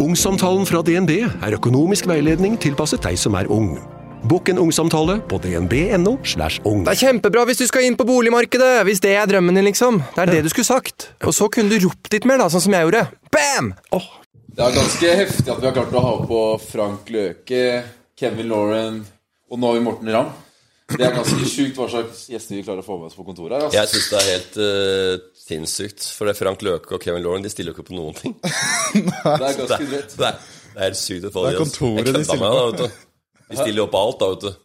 Ungsamtalen fra DNB er økonomisk veiledning tilpasset deg som er ung. Bokk en ungsamtale på dnb.no. slash ung. Det er kjempebra hvis du skal inn på boligmarkedet! Hvis det er drømmen din, liksom. Det er det du skulle sagt. Og så kunne du ropt litt mer, da, sånn som jeg gjorde. Bam! Oh. Det er ganske heftig at vi har klart å ha på Frank Løke, Kevin Lauren og nå har vi Morten Ramm. Det er ganske sjukt hva slags gjester vi klarer å få med oss på kontoret her. Altså. Jeg syns det er helt uh, sinnssykt. For det er Frank Løke og Kevin Lauren de stiller jo ikke på noen ting. Det er ganske drøyt. Det er, det er helt sykt. å få Det er kontoret de stiller. De på alt, da, vet du.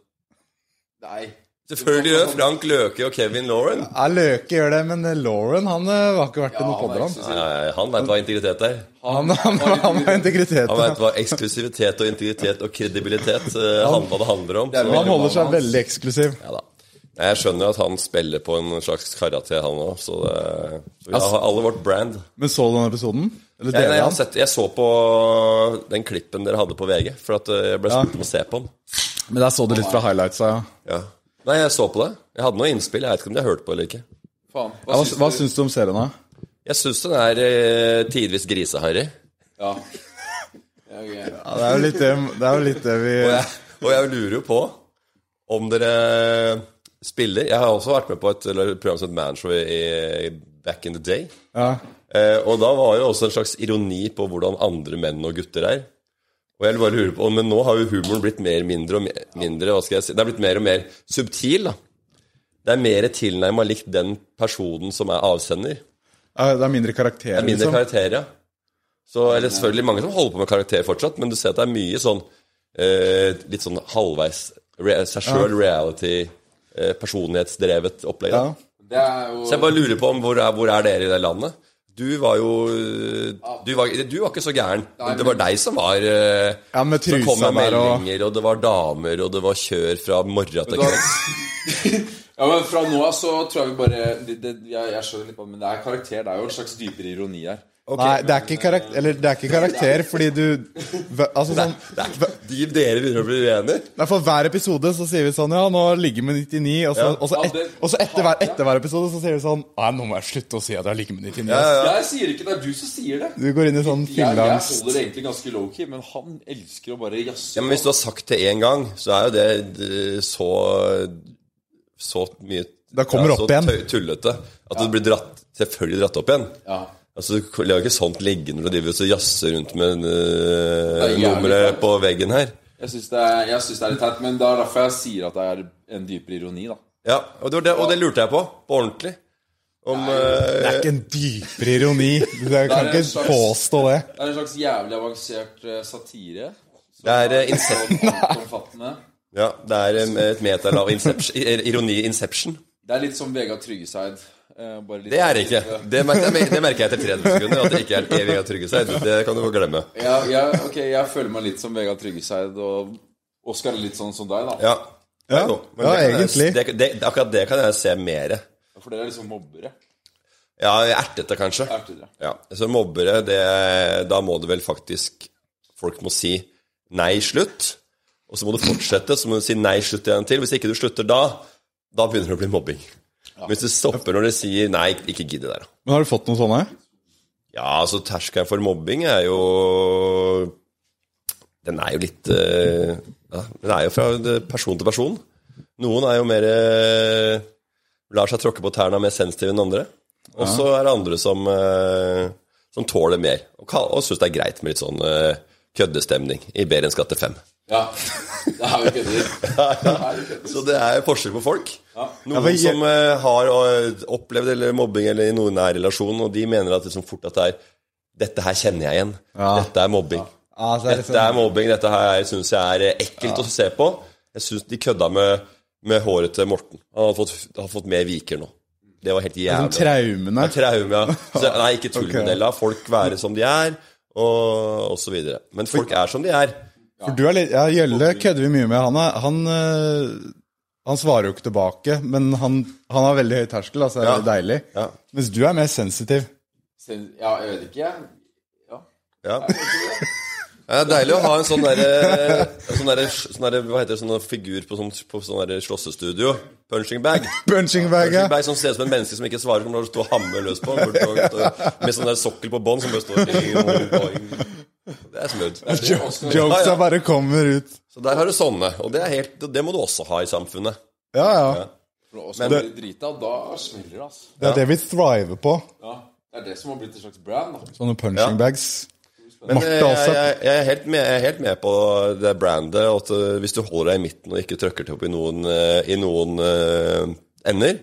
Nei. Selvfølgelig gjør Frank Løke og Kevin Lauren. Ja, Løke gjør det, men Lauren han har var ikke vært Ja, noe han podder, han. Nei, nei, han veit hva integritet er. Han, han, han integritet. Han veit hva eksklusivitet og integritet og kredibilitet uh, han, hva det handler om. Så, Han holder seg veldig eksklusiv. ja, da. Jeg skjønner at han spiller på en slags karate, han òg. Så, det, så vi har alle vårt brand. Men så du den episoden? Eller Jeg, nei, jeg, sett, jeg så på den klippen dere hadde på VG, for at eh, jeg ble spurt om å se på den. Men der så du litt fra highlightsa, ja. Ja. Nei, jeg så på det. Jeg hadde noe innspill. Jeg vet ikke om de har hørt på eller ikke. Faen. ja hva, hva du? syns du om serien, da? Jeg syns den er eh, tidvis griseharry. Ja. Ja, okay. Ja, det er jo litt det, det, er jo litt det vi Og jeg, og jeg lurer jo på om dere spiller Jeg har også vært med på et eller, program som het Manshow i, i back in the day. ja. Eh, og da var jo også en slags ironi på hvordan andre menn og gutter er. Og jeg bare lurer på, Men nå har jo humoren blitt mer mindre og mindre hva skal jeg si, Det er blitt mer og mer subtil. da Det er mer tilnærma likt den personen som er avsender. Det er mindre karakter, Det er mindre liksom. karakterer, ja. Så er det selvfølgelig mange som holder på med karakter fortsatt, men du ser at det er mye sånn eh, litt sånn halvveis re seg sjøl, reality, eh, personlighetsdrevet opplegg. Ja. Det er jo Så jeg bare lurer på om hvor er, hvor er dere i det landet? Du var jo Du var, du var ikke så gæren. Men det var deg som var Ja, med Som kom med der og meldinger, og det var damer, og det var kjør fra morgen til kveld. Ja, men Fra nå av så tror jeg vi bare det, det, jeg, jeg skjønner litt på men det er karakter. Det er jo en slags dypere ironi her. Nei, det er ikke karakter, eller det er ikke karakter fordi du Altså sånn De dere begynner å bli uenige. For hver episode så sier vi sånn Ja, nå ligger vi med 99, og så, Ja. og så, et, og så etter, hver, etter hver episode så sier vi sånn Nei, nå må jeg slutte å si at jeg ligger med 99. ass». Jeg sier ikke det er du som sier det. Du går inn i sånn Jeg, jeg fylleangst. holder det egentlig ganske low-key, men han elsker å bare jazze. Ja, men Hvis du har sagt det én gang, så er jo det så Så mye Da kommer det så opp igjen. tøy- tullete at det blir dratt, selvfølgelig dratt opp igjen. Ja. Altså, Du lar ikke sånt ligge når du driver og jazzer rundt med uh, er nummeret på veggen her. Jeg syns det, det er litt teit, men det er derfor jeg sier at det er en dypere ironi, da. Ja, og det, var det, og det lurte jeg på. På ordentlig. Om Det eh, er ikke en dypere ironi. Du kan Det en ikke slags- påstå det. Det er en slags jævlig avansert eh, satire. Det er er Incep- Ja, det er eh, et metal av ironi Inception. Det er litt som Vegard Tryggeseid. Eh, bare litt- Det er det ikke. Det merker, det merker jeg etter 30 sekunder. At det ikke er evig å trygge. Det kan du få glemme. Ja, ja, ok, jeg føler meg litt som Vegard Tryggeseid, og Oskar litt sånn som deg, da. Ja, Ja, Jo, ja det kan jeg- egentlig. Det, det, akkurat det kan jeg se mer. For dere er liksom mobbere. Ja, ertete, kanskje. Ertete. Ja, Så mobbere, det, da må det vel faktisk Folk må si nei, slutt. Og så må du fortsette, så må du si nei, slutt igjen til. Hvis ikke du slutter da, da begynner det å bli mobbing. Men Hvis du stopper når du sier nei, ikke gidd det der. Men har du fått noen sånne? Ja, altså terskelen for mobbing er jo Den er jo litt eh, ja, Den er jo fra person til person. Noen er jo mer eh, Lar seg tråkke på tærne er mer sensitive enn andre. Og så er det andre som, eh, som tåler mer, og, og syns det er greit med litt sånn køddestemning i Berens gate 5. Ja. Det er jo kødder. Det er. Så det er forskjell på folk. Ja, Noen jeg- som eh, har eh, opplevd eller mobbing eller i noen nær relasjon, og de mener at liksom fort at det er Dette her kjenner jeg igjen. Ja. Dette er mobbing. Ja, så er det Dette er sånn, mobbing. Dette her syns jeg er eh, ekkelt å se på. Jeg syns de kødda med, med håret til Morten. Han har fått, har fått mer viker nå. Det var helt sånn jævlig. traumene. Ja, Traume, ja. Så, nei, ikke tull med det. La folk være som de er, og, og så videre. Men folk er som de er. For du er litt, ja, Gjølle kødder vi mye med. Han, er, han, øh, han svarer jo ikke tilbake, men han, han har veldig høy terskel, altså det er Ja. deilig. Ja. Mens du er mer sensitiv. Sen- Ja, jeg vet ikke, jeg. Ja. Ja. Det er deilig å ha en sånn derre sånn der, sånn der, Hva heter det, sånn figur på sånn, på sånn slåssestudio. Punching bag. Punching bag, ja. Punching bag Som ser ut som en menneske som ikke svarer, som står og hammer løs på. Med sånn der sokkel på bånn som bare står Det er smooth. Det er Oscar- Jokesa bare kommer ut. Så der har du sånne, og det, er helt, det må du også ha i samfunnet. Ja, ja. Men- blir drita, da smeller det, altså. Det er det vi thriver på. Ja. Det er det som har blitt et slags brand, da. Sånne punching Ja. bags. Men jeg, jeg, jeg, er helt med, jeg er helt med på det brandet. At uh, hvis du holder deg i midten og ikke trøkker til opp i noen, uh, i noen uh, ender,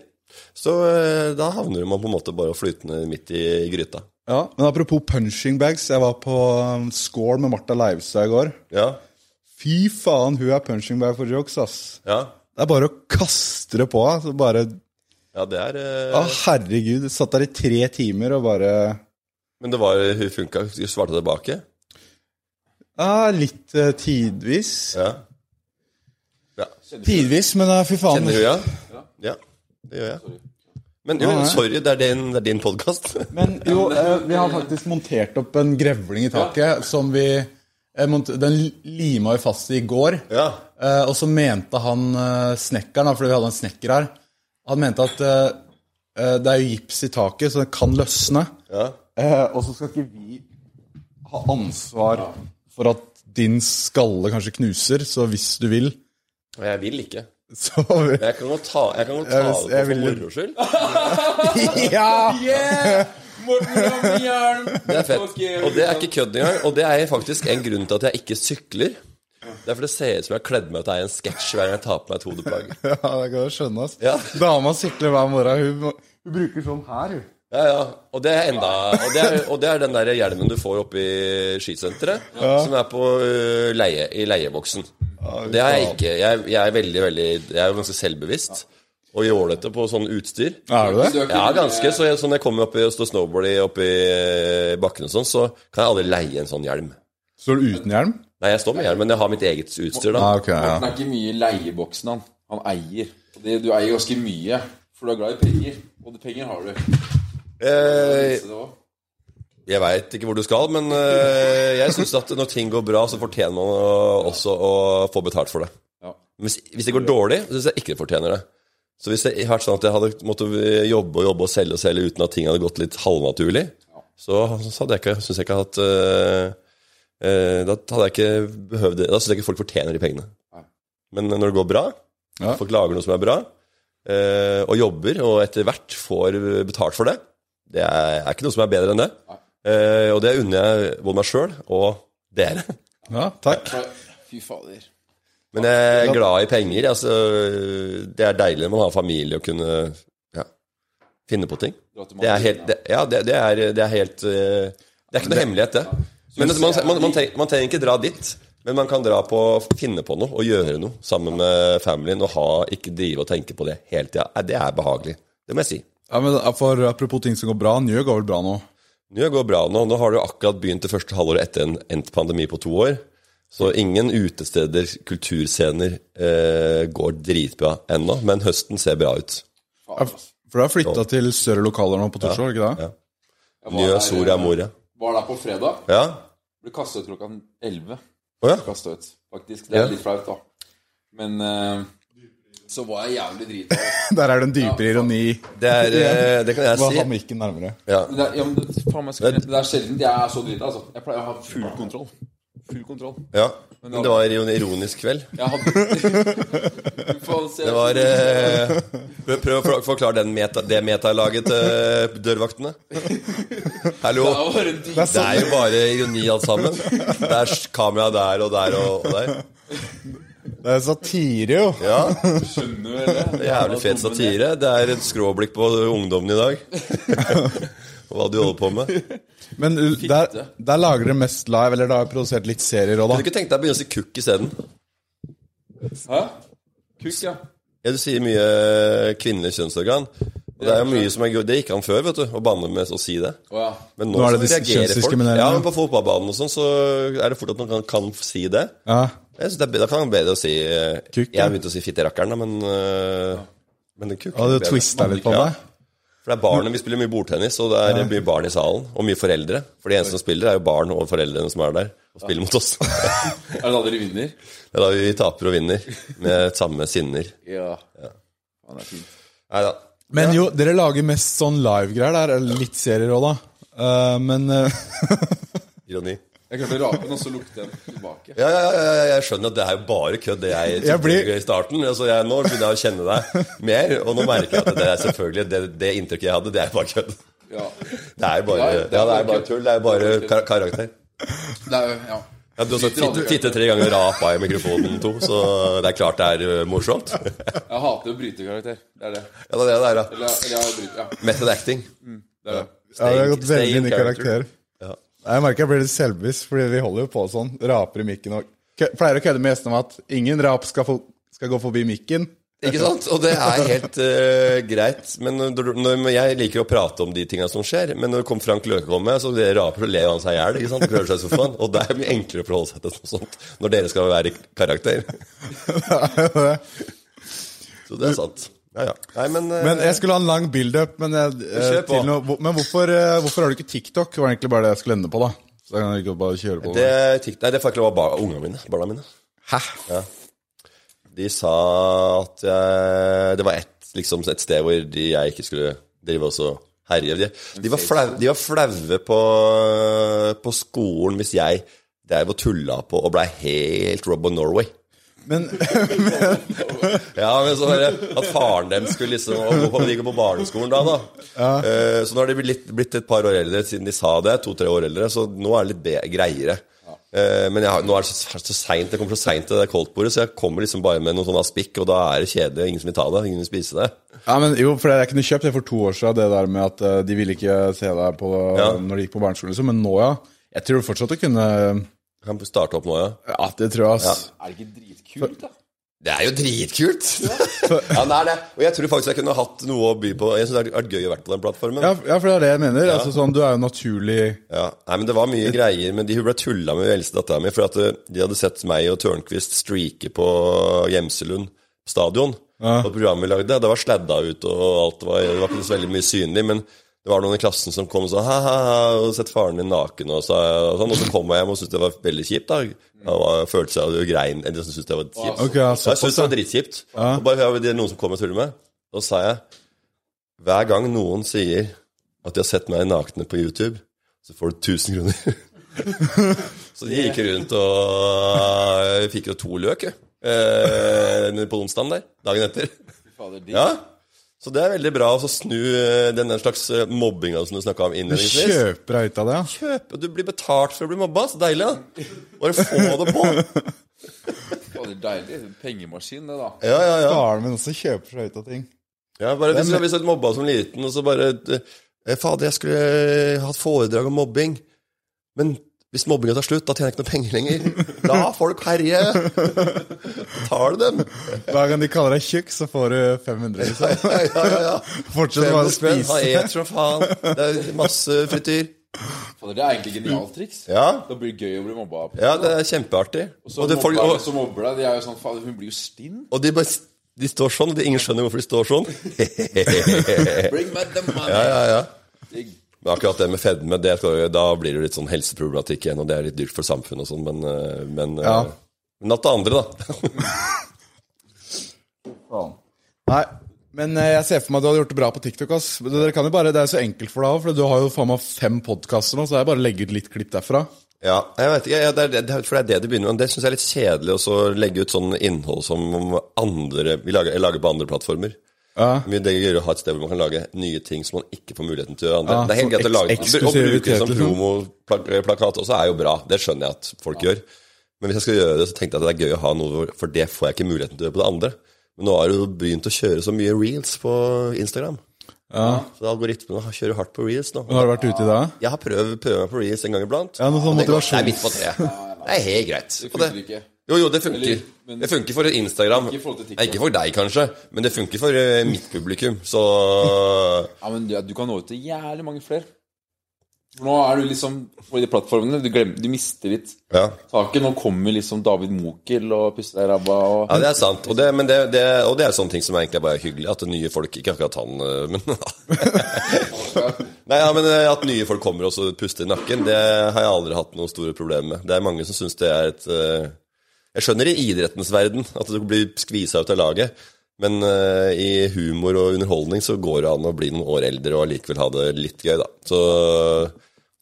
så uh, da havner man på en måte bare flytende midt i gryta. Ja, Men apropos punching bags. Jeg var på um, Score med Martha Leivstad i går. Ja, Fy faen, hun er punching bag for jokes, ass. ja, Det er bare å kaste det på. Altså bare ja det er Å, uh, herregud. Satt der i tre timer og bare Men det var, hun funka. Hun svarte tilbake. Ja, litt eh, tidvis. Ja. ja. Tidvis, men eh, fy faen. Kjenner du, ja? Ja, det gjør jeg. Men jo, sorry, det er din, det er din podkast. Men jo, eh, vi har faktisk montert opp en grevling i taket som vi eh, Den lima vi fast i i går. Ja. Eh, og så mente han eh, snekkeren, fordi vi hadde en snekker her Han mente at det er jo gips i taket, så det kan løsne. ja. Eh, og så skal ikke vi ha ansvar for at din skalle kanskje knuser, så hvis du vil Og jeg vil ikke. Så jeg kan godt ta, jeg kan godt ta Jeg- det på for vil- moro skyld. Ja! Morten Rammehjelm! Det er fett. Og det er ikke kødd engang. Og det er faktisk en grunn til at jeg ikke sykler. Det er for det ser ut som jeg har kledd meg ut av en sketsj hver gang jeg tar på meg et hodeplagg. Ja, det kan du skjønne. ass. Ja. Dama sykler hver morgen. Hun, hun bruker sånn her, hun. Ja, ja. Og det er enda Og det er, og det er den der hjelmen du får oppe i skisenteret, som er på øh, leie, i leieboksen. Det er jeg ikke. Jeg, jeg er veldig, veldig Jeg er jo ganske selvbevisst og jålete på sånn utstyr. Er du det? Ja, ganske. Så jeg, så når jeg kommer opp i og står snowboard i- oppe i øh, bakken og sånn, så kan jeg aldri leie en sånn hjelm. Står du uten hjelm? Nei, jeg står med hjelm, men jeg har mitt eget utstyr, da. Ah, okay, ja. Han er ikke mye i leieboksen, han. Han eier. Du eier ganske mye, for du er glad i penger. Og penger har du. Eh, Jeg veit ikke hvor du skal, men øh, jeg syns at når ting går bra, så fortjener man også å få betalt for det. Ja. Hvis, hvis det går dårlig, så syns jeg ikke det fortjener det. Så hvis det hadde vært sånn at jeg hadde måttet jobbe og jobbe og selge og selge uten at ting hadde gått litt halvnaturlig, så, så hadde jeg ikke, syns jeg ikke hatt uh, uh, Da hadde jeg ikke behøvd det. Da syns jeg ikke folk fortjener de pengene. Men når det går bra, folk lager noe som er bra, uh, og jobber, og etter hvert får betalt for det, det er, er ikke noe som er bedre enn det. Eh, og det unner jeg både meg sjøl og dere. Ja, takk. Fy fader. Men jeg er glad i penger. Altså, det er deilig når man har familie og kunne ja, finne på ting. Det er helt det, Ja, det, det, er, det er helt eh, Det er ikke noe hemmelighet, det. Men man, man, man, trenger, man trenger ikke dra dit. Men man kan dra på finne på noe og gjøre noe sammen med familien og ha, ikke drive og tenke på det hele tida. Det er behagelig. Det må jeg si. Ja, men for Apropos ting som går bra. Njø går vel bra nå? Njø går bra nå. Nå har det jo akkurat begynt det første halvåret etter en endt pandemi på to år. Så ingen utesteder, kulturscener, eh, går dritbra ennå. Men høsten ser bra ut. Ja, For du har flytta til større lokaler nå på Torshov, ikke det? Ja. Njø, Soria Moria. Var der på fredag. Ja. Ble kasta ut klokka 11. Oh, ja. Kastet ut, faktisk. Det er Ja. litt flaut, da. Men eh, så var jeg jævlig drita. Der er det en dypere ironi. Det, er, eh, det kan jeg har si. nærmere? Ja. Men det er, ja, men det, faen skal, det er sjelden jeg er så drita. Altså. Jeg pleier å ha full kontroll. Full kontroll. ja. Men det var en ironisk kveld. Hadde Det var eh, Prøv, å forklare den meta, det metalaget til dørvaktene. Hallo. Det er jo bare ironi alt sammen. Det er kamera der og der og, og der. Det er satire, jo. Ja, Skjønner vel det? det er Jævlig fet satire. Det er et skråblikk på ungdommen i dag. Og hva du holder på med. Men uh, der, der lager dere mest live, eller da har produsert litt serier òg, Kunne du ikke tenkt deg å begynne å si kukk isteden? Hæ? Kukk, ja. Ja, du sier mye kvinnelig kjønnsorgan. Og det er jo mye som er Det gikk an før, vet du, å banne med å si det. Men nå, Nå er det kjønnsdiskriminerende. Ja, men På fotballbanen og sånn så er det fort at man kan, kan si det. Ja. Jeg synes det er, Da kan det være bedre å si eh, Jeg begynte å si fitterakkeren, da, men uh, Men kuk. Ja, du twista litt på Ja. meg. For det er barn, Vi spiller mye bordtennis, og det er mye barn i salen. Og mye foreldre. For de eneste som spiller, er jo barn og foreldrene som er der og spiller mot oss. Er det da dere vinner? Det er da vi taper og vinner med samme sinner. Ja. ja. det er fint. Nei da. Men jo, dere lager mest sånn live-greier der. Litt serier òg, da. Uh, men uh, Ironi. Jeg klarte å rape den, og så lukte den tilbake. Ja, ja, ja, ja, jeg skjønner at det er jo bare kødd, det jeg, Jeg blir- i starten. Altså, jeg, nå begynner jeg å kjenne deg mer, og nå merker jeg at det er selvfølgelig det, det inntrykket jeg hadde, det er bare kødd. Ja. Det er bare, Det er- det er det er bare bare tull. Det er bare kar karakter. Det er ja. Ja, du har sagt titte, titte tre ganger og rapa i mikrofonen to, så det er klart det er uh, morsomt. Jeg hater å bryte karakter. Det er det. Ja, det er det det er, da. Eller, eller ja, bryter, ja. Method acting. Det er det. Ja, vi har gått veldig inn i karakter. Jeg merker jeg blir litt selvbevisst, fordi vi holder jo på sånn. Raper i mikken og Pleier å kødde med gjestene om at ingen rap skal, få, skal gå forbi mikken. Ikke sant? Og det er helt uh, greit. Men når, når, jeg liker å prate om de tinga som skjer. Men når kom Frank Løke kom med, så det raper og ler han seg i hjel. Seg i sofaen. Og det er mye enklere å forholde seg til noe sånt når dere skal være i karakter. Så det er sant. Ja, ja. Nei, men, uh, Men jeg skulle ha en lang build-up, men, eh, noe, men hvorfor, eh, hvorfor har du ikke TikTok? Det var egentlig bare det jeg skulle ende på, da. Så jeg kan ikke bare kjøre på. det, tikk- nei, det får jeg ikke lov av ungene mine. Barna mine. Hæ? De sa at jeg, det var et, liksom, et sted hvor de, jeg ikke skulle drive og herje. De, de, var flau, de var flaue på, på skolen hvis jeg drev og tulla på og blei helt Rob of Norway. Men Ja, men så bare At faren dem skulle liksom gå på, De på barneskolen da, da. Eh, så nå har de blitt, blitt et par år eldre siden de sa det. To-tre år eldre, så nå er det litt be greiere. Eh, men jeg har, nå er det så, så seint. Jeg kommer så seint til det koldtbordet, så jeg kommer liksom bare med noe sånn aspikk, og da er det kjedelig, og ingen som vil ta det. Ingen vil spise det. Ja, men jo, for jeg kunne kjøpt det for to år siden, det der med at eh, de ville ikke se deg på Ja. når de gikk på barneskolen, liksom. Men nå, ja. Jeg tror fortsatt å kunne Kan starte opp nå, ja. Ja, det tror jeg, ass. Er det ikke dritkult, da? Det er jo dritkult! ja, det er det. Og jeg tror faktisk jeg kunne hatt noe å by på. Jeg synes det hadde vært gøy å være på den plattformen. Ja, ja, for det er det jeg mener. Altså, sånn, du er jo naturlig Ja, nei, men Det var mye greier, men de ble tulla med eldste dattera mi. For at eh, de hadde sett meg og Tørnquist streake på Gjemselund stadion. Og programmet vi lagde, det var sladda ut, og alt var, det var ikke så veldig mye synlig. Men det var noen i klassen som kom og sa ha, ha, ha, og sett faren din naken. Og, så, og, sånn, og så kom jeg hjem og syntes det var veldig kjipt. da var- følte seg og grein Eller syntes det var kjipt. Okay, altså, jeg syntes det var dritkjipt. Og bare det er noen som kommer og tuller med. Da sa jeg hver gang noen sier at de har sett meg nakne på YouTube, så får du 1000 kroner. så de gikk rundt og jeg fikk jo to løk. Eh, på onsdagen der. Dagen etter. Fader, de, Ja. Så det er veldig bra å snu eh, den der slags eh, mobbinga som du snakka om Du kjøper deg ut av det, ja. Kjøp, du blir betalt for å bli mobba. Så deilig, da. Bare få det på. Fader, deilig. Pengemaskin, det, da. Ja, ja, ja. Min også kjøper seg ut av ting. Ja, bare hvis, jeg hadde mobba som liten, og så bare eh, Fader, jeg skulle hatt foredrag om mobbing. Men hvis mobbinga tar slutt, da tjener jeg ikke noe penger lenger. La folk herje. Tar du dem? Hver gang de kaller deg tjukk, så får du 500. Liksom. Ja, ja, ja. ja. Fortsett bare å Spenn, spise. Ha et som faen. Det er masse frityr. Det er egentlig genialt triks. Ja. Det blir gøy å bli mobba. ja, det er kjempeartig. Og så Og, det, folk, mobber, og, som mobber deg. De er jo sånn Faen, hun blir jo stinn. og de, bare, de står sånn, og ingen skjønner hvorfor de står sånn. Bring me the money. Ja, ja, ja. Men akkurat det med fedme, det, da blir det litt sånn helseproblematikk igjen, og det er litt dyrt for samfunnet og sånn, men, eh, men, eh, Ja. men alt det andre, da. Nei, men eh, jeg ser for meg at du hadde gjort det bra på TikTok. ass. Dere kan jo bare, Det er så enkelt for deg òg, for du har jo faen meg fem podkaster nå, så det er bare å legge ut litt klipp derfra. Ja, jeg vet ikke, ja, det er, det er, for det er det det begynner med. Det syns jeg er litt kjedelig å legge ut sånn innhold som andre Vi lager, lager på andre plattformer. Ja. Men Det gøy å ha et sted hvor man kan lage nye ting som man ikke får muligheten til å gjøre andre. Ja, det er helt greit å lage Å bruke det som liksom. promoplakat også er jo bra. Det skjønner jeg at folk gjør. Men hvis jeg skal gjøre det, så tenkte jeg at det er gøy å ha noe For det får jeg ikke muligheten til å gjøre på det andre. Men nå har du begynt å kjøre så mye reels på Instagram. Ja. Så algoritmene kjører hardt på reels nå. Men Har du vært ute i dag? Jeg har prøvd, prøvd meg på reels en gang iblant. Ja, noe sånn motivasjon. det, er midt på treet. Det er helt greit. Det Jo, jo, det funker. Eller, men- det funker for Instagram. Ikke for Nei, ikke for deg, kanskje, men det funker for eh, mitt publikum. Så Ja, men ja, du kan nå ut til jævlig mange flere. For nå er du liksom på de plattformene. Du, glemmer, du mister litt ja. taket. Nå kommer liksom David Mokel og puster deg i ræva og ja, det er sant. Og det, men det, det, og det er sånne ting som egentlig er bare hyggelig. At nye folk Ikke akkurat han, eh, men Nei, ja, men eh, At nye folk kommer og så puster i nakken, det har jeg aldri hatt noen store problemer med. Det er mange som syns det er et eh, Jeg skjønner i idrettens verden at du blir skvisa ut av laget. Men eh, i humor og underholdning så går det an å bli noen år eldre og allikevel ha det litt gøy, da. Så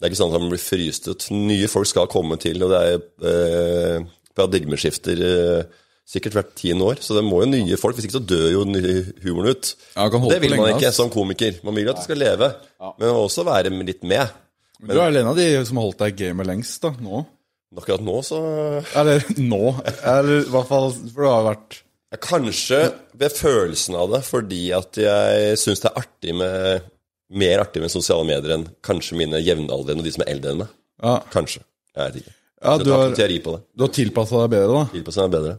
Det er ikke sånn at man blir fryst ut. Nye folk skal komme til, og det er eh, paradigmeskifter eh, sikkert hvert tiende år. Så det må jo nye folk, hvis ikke så dør jo humoren ut. Ja, det vil man ikke som komiker. Man vil jo at det skal leve, men også være litt med. Men du er vel en av de som har holdt deg i gamet lengst, da? Nå? Akkurat nå så Eller nå. Eller i hvert fall For det har vært Ja, Kanskje ved følelsen av det, fordi at jeg syns det er artig med mer artig med sosiale medier enn kanskje mine jevnaldrende og de som er eldre enn meg. Ja, Kanskje. Jeg vet ikke. ja du har, du har tilpassa deg bedre, da? Tilpassa meg bedre.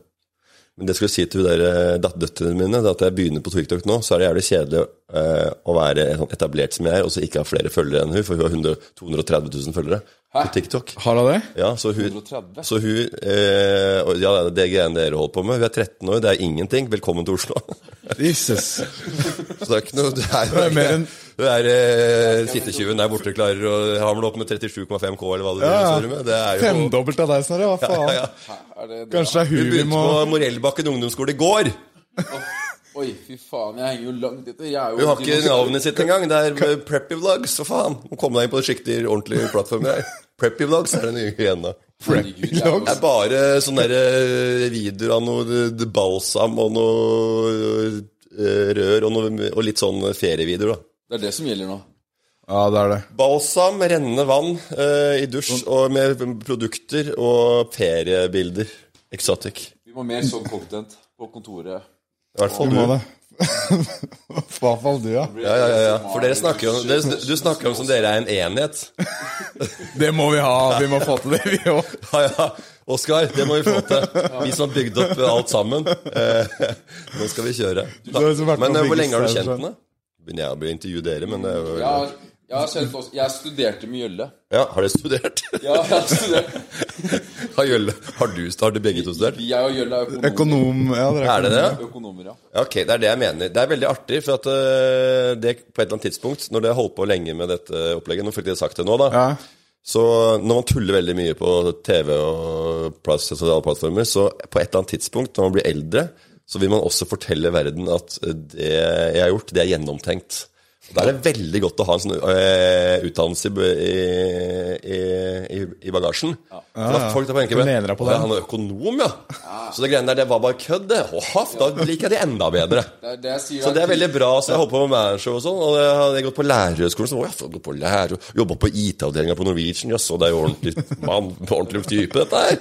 Men det jeg skulle si til hun der, eh, døtrene mine, det at jeg begynner på TikTok nå, så er det jævlig kjedelig eh, å være sånn etablert som jeg er, og så ikke ha flere følgere enn hun, for hun har 100, 230 000 følgere på TikTok. Har hun det? Ja, så hun, 130? så hun eh, og Ja, det er det greiene dere holder på med. Vi er 13 år, det er ingenting. Velkommen til Oslo. Jesus. Så det er ikke noe Det er, Det er mer enn- det er eh, sittetyven der borte klarer å hamle opp med 37,5 K, eller hva det Ja, ja. Med. Det er jo Femdobbelt av deg, Snorre. Hva faen? ja, Er det det? Kanskje det er Hun vi må Du begynte på Morellbakken ungdomsskole i går. Oi, fy faen, jeg henger jo langt etter. Jeg er Hun har ikke navnet sitt engang. Det er Preppy Vlogs. For faen. Må komme deg inn på en skikkelig ordentlig plattform. her. Preppy Vlogs er det nye igjen, da. Er Det er bare sånne der, eh, videoer av noe balsam og noe eh, rør og, noe, og litt sånn ferievideoer, da. Det er det som gjelder nå. Ja, det er det. Balsam, rennende vann eh, i dusj og med produkter og feriebilder. Exotic. Vi må mer sånn content på kontoret. I hvert fall Du det. I hvert fall du, ja. Ja, ja, ja, ja. For dere snakker jo om, dere, du snakker om som dere er en enhet. Det må vi ha. Vi må få til det, vi òg. Ja, ja. Oskar, det må vi få til. Vi som har bygd opp alt sammen. Eh, nå skal vi kjøre. Men eh, hvor lenge har du kjent sånn. henne? Begynner jeg å bli intervjue dere, men det er jo Jeg, har- jeg, studerte med Gjølle. Ja, har dere studert? Ja, jeg har studert. Har, Jølle, har du startet begge to studert? Jeg og Jølle er økonomer. Økonom Ja, det Er det det? Økonomer, ja. Ok, det er det jeg mener. Det er veldig artig, for at uh, det på et eller annet tidspunkt, når det har holdt på lenge med dette opplegget, nå fikk jeg sagt det nå, da, Ja. så når man tuller veldig mye på TV og sosiale plattformer, så på et eller annet tidspunkt, når man blir eldre, så vil man også fortelle verden at det jeg har gjort, det er gjennomtenkt. Da er det veldig godt å ha en sånn eh, utdannelse i, i, i, i bagasjen. For da folk da tenker Du lener på det. Han er økonom, ja. Så det greiene der, det var bare kødd, det. Haff, da liker jeg det enda bedre. Det det sier. Så det er veldig bra. Så jeg holdt på med manager og sånn, og jeg hadde gått på lærerhøgskolen. Så, å, jeg gått gå på lærer, Jobba på IT-avdelinga på Norwegian. Jaså, det er jo ordentlig mann, ordentlig type, dette her.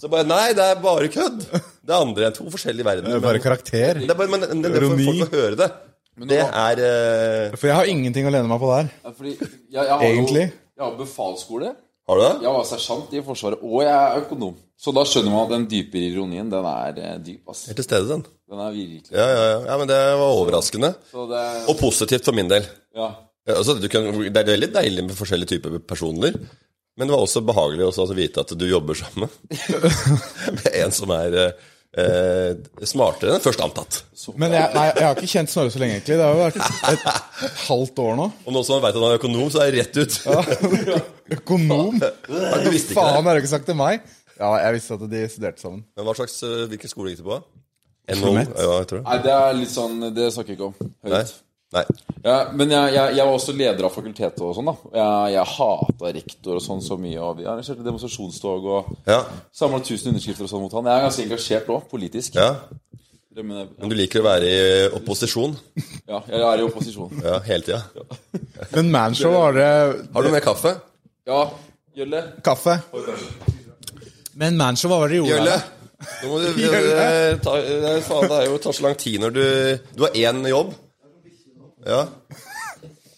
Så bare Nei, det er bare kødd. Det andre er to forskjellige verdener. Det er bare karakter. Det er bare, men, men det for Ironi. folk å høre det. Det er eh, For jeg har ingenting å lene meg på der. Ja, Fordi jeg, jeg har Egentlig. Jo, jeg har befalsskole. Har du det? Jeg var sersjant i Forsvaret, og jeg er økonom. Så da skjønner man at den dypere ironien, den er eh, dyp, ass. Helt til stede, den. Den er virkelig Ja, ja, ja. ja men det var overraskende. Så det Og positivt for min del. Ja. Ja, altså, du kan, det er veldig deilig med forskjellige typer personer. Men det var også behagelig også å vite at du jobber sammen med en som er eh, eh, smartere enn først antatt. Men jeg, nei, jeg har ikke kjent Snorre så lenge, egentlig. Det har jo vært et, halvt år nå. Og nå som han veit at han er økonom, så er det rett ut. Økonom? Ja, du visste ikke Faen, det. har du ikke sagt til meg? Ja, jeg visste at de studerte sammen. Men hva slags, eh, hvilken skole gikk du på? NHO? Ja, jeg tror det. Nei, det er litt sånn Det snakker jeg ikke om høyt. Nei. Ja, men jeg, jeg, jeg var også leder av fakultetet og sånn, da. Jeg, jeg hata rektor og sånn så mye. Og vi arrangerte demonstrasjonstog og Ja. samla 1000 underskrifter og sånn mot han. Jeg er ganske engasjert òg, politisk. ja. Men jeg, Men du liker å være i opposisjon? ja, jeg er i opposisjon. Ja, hele tida. Men Manshow, har det Har du mer kaffe? Ja, Gjølle? kaffe? Men Manshow, hva var det jo gjorde Jølle! der? Nå må du eh, ta, eh, Faen, det er jo tar så lang tid når du Du har én jobb. Ja.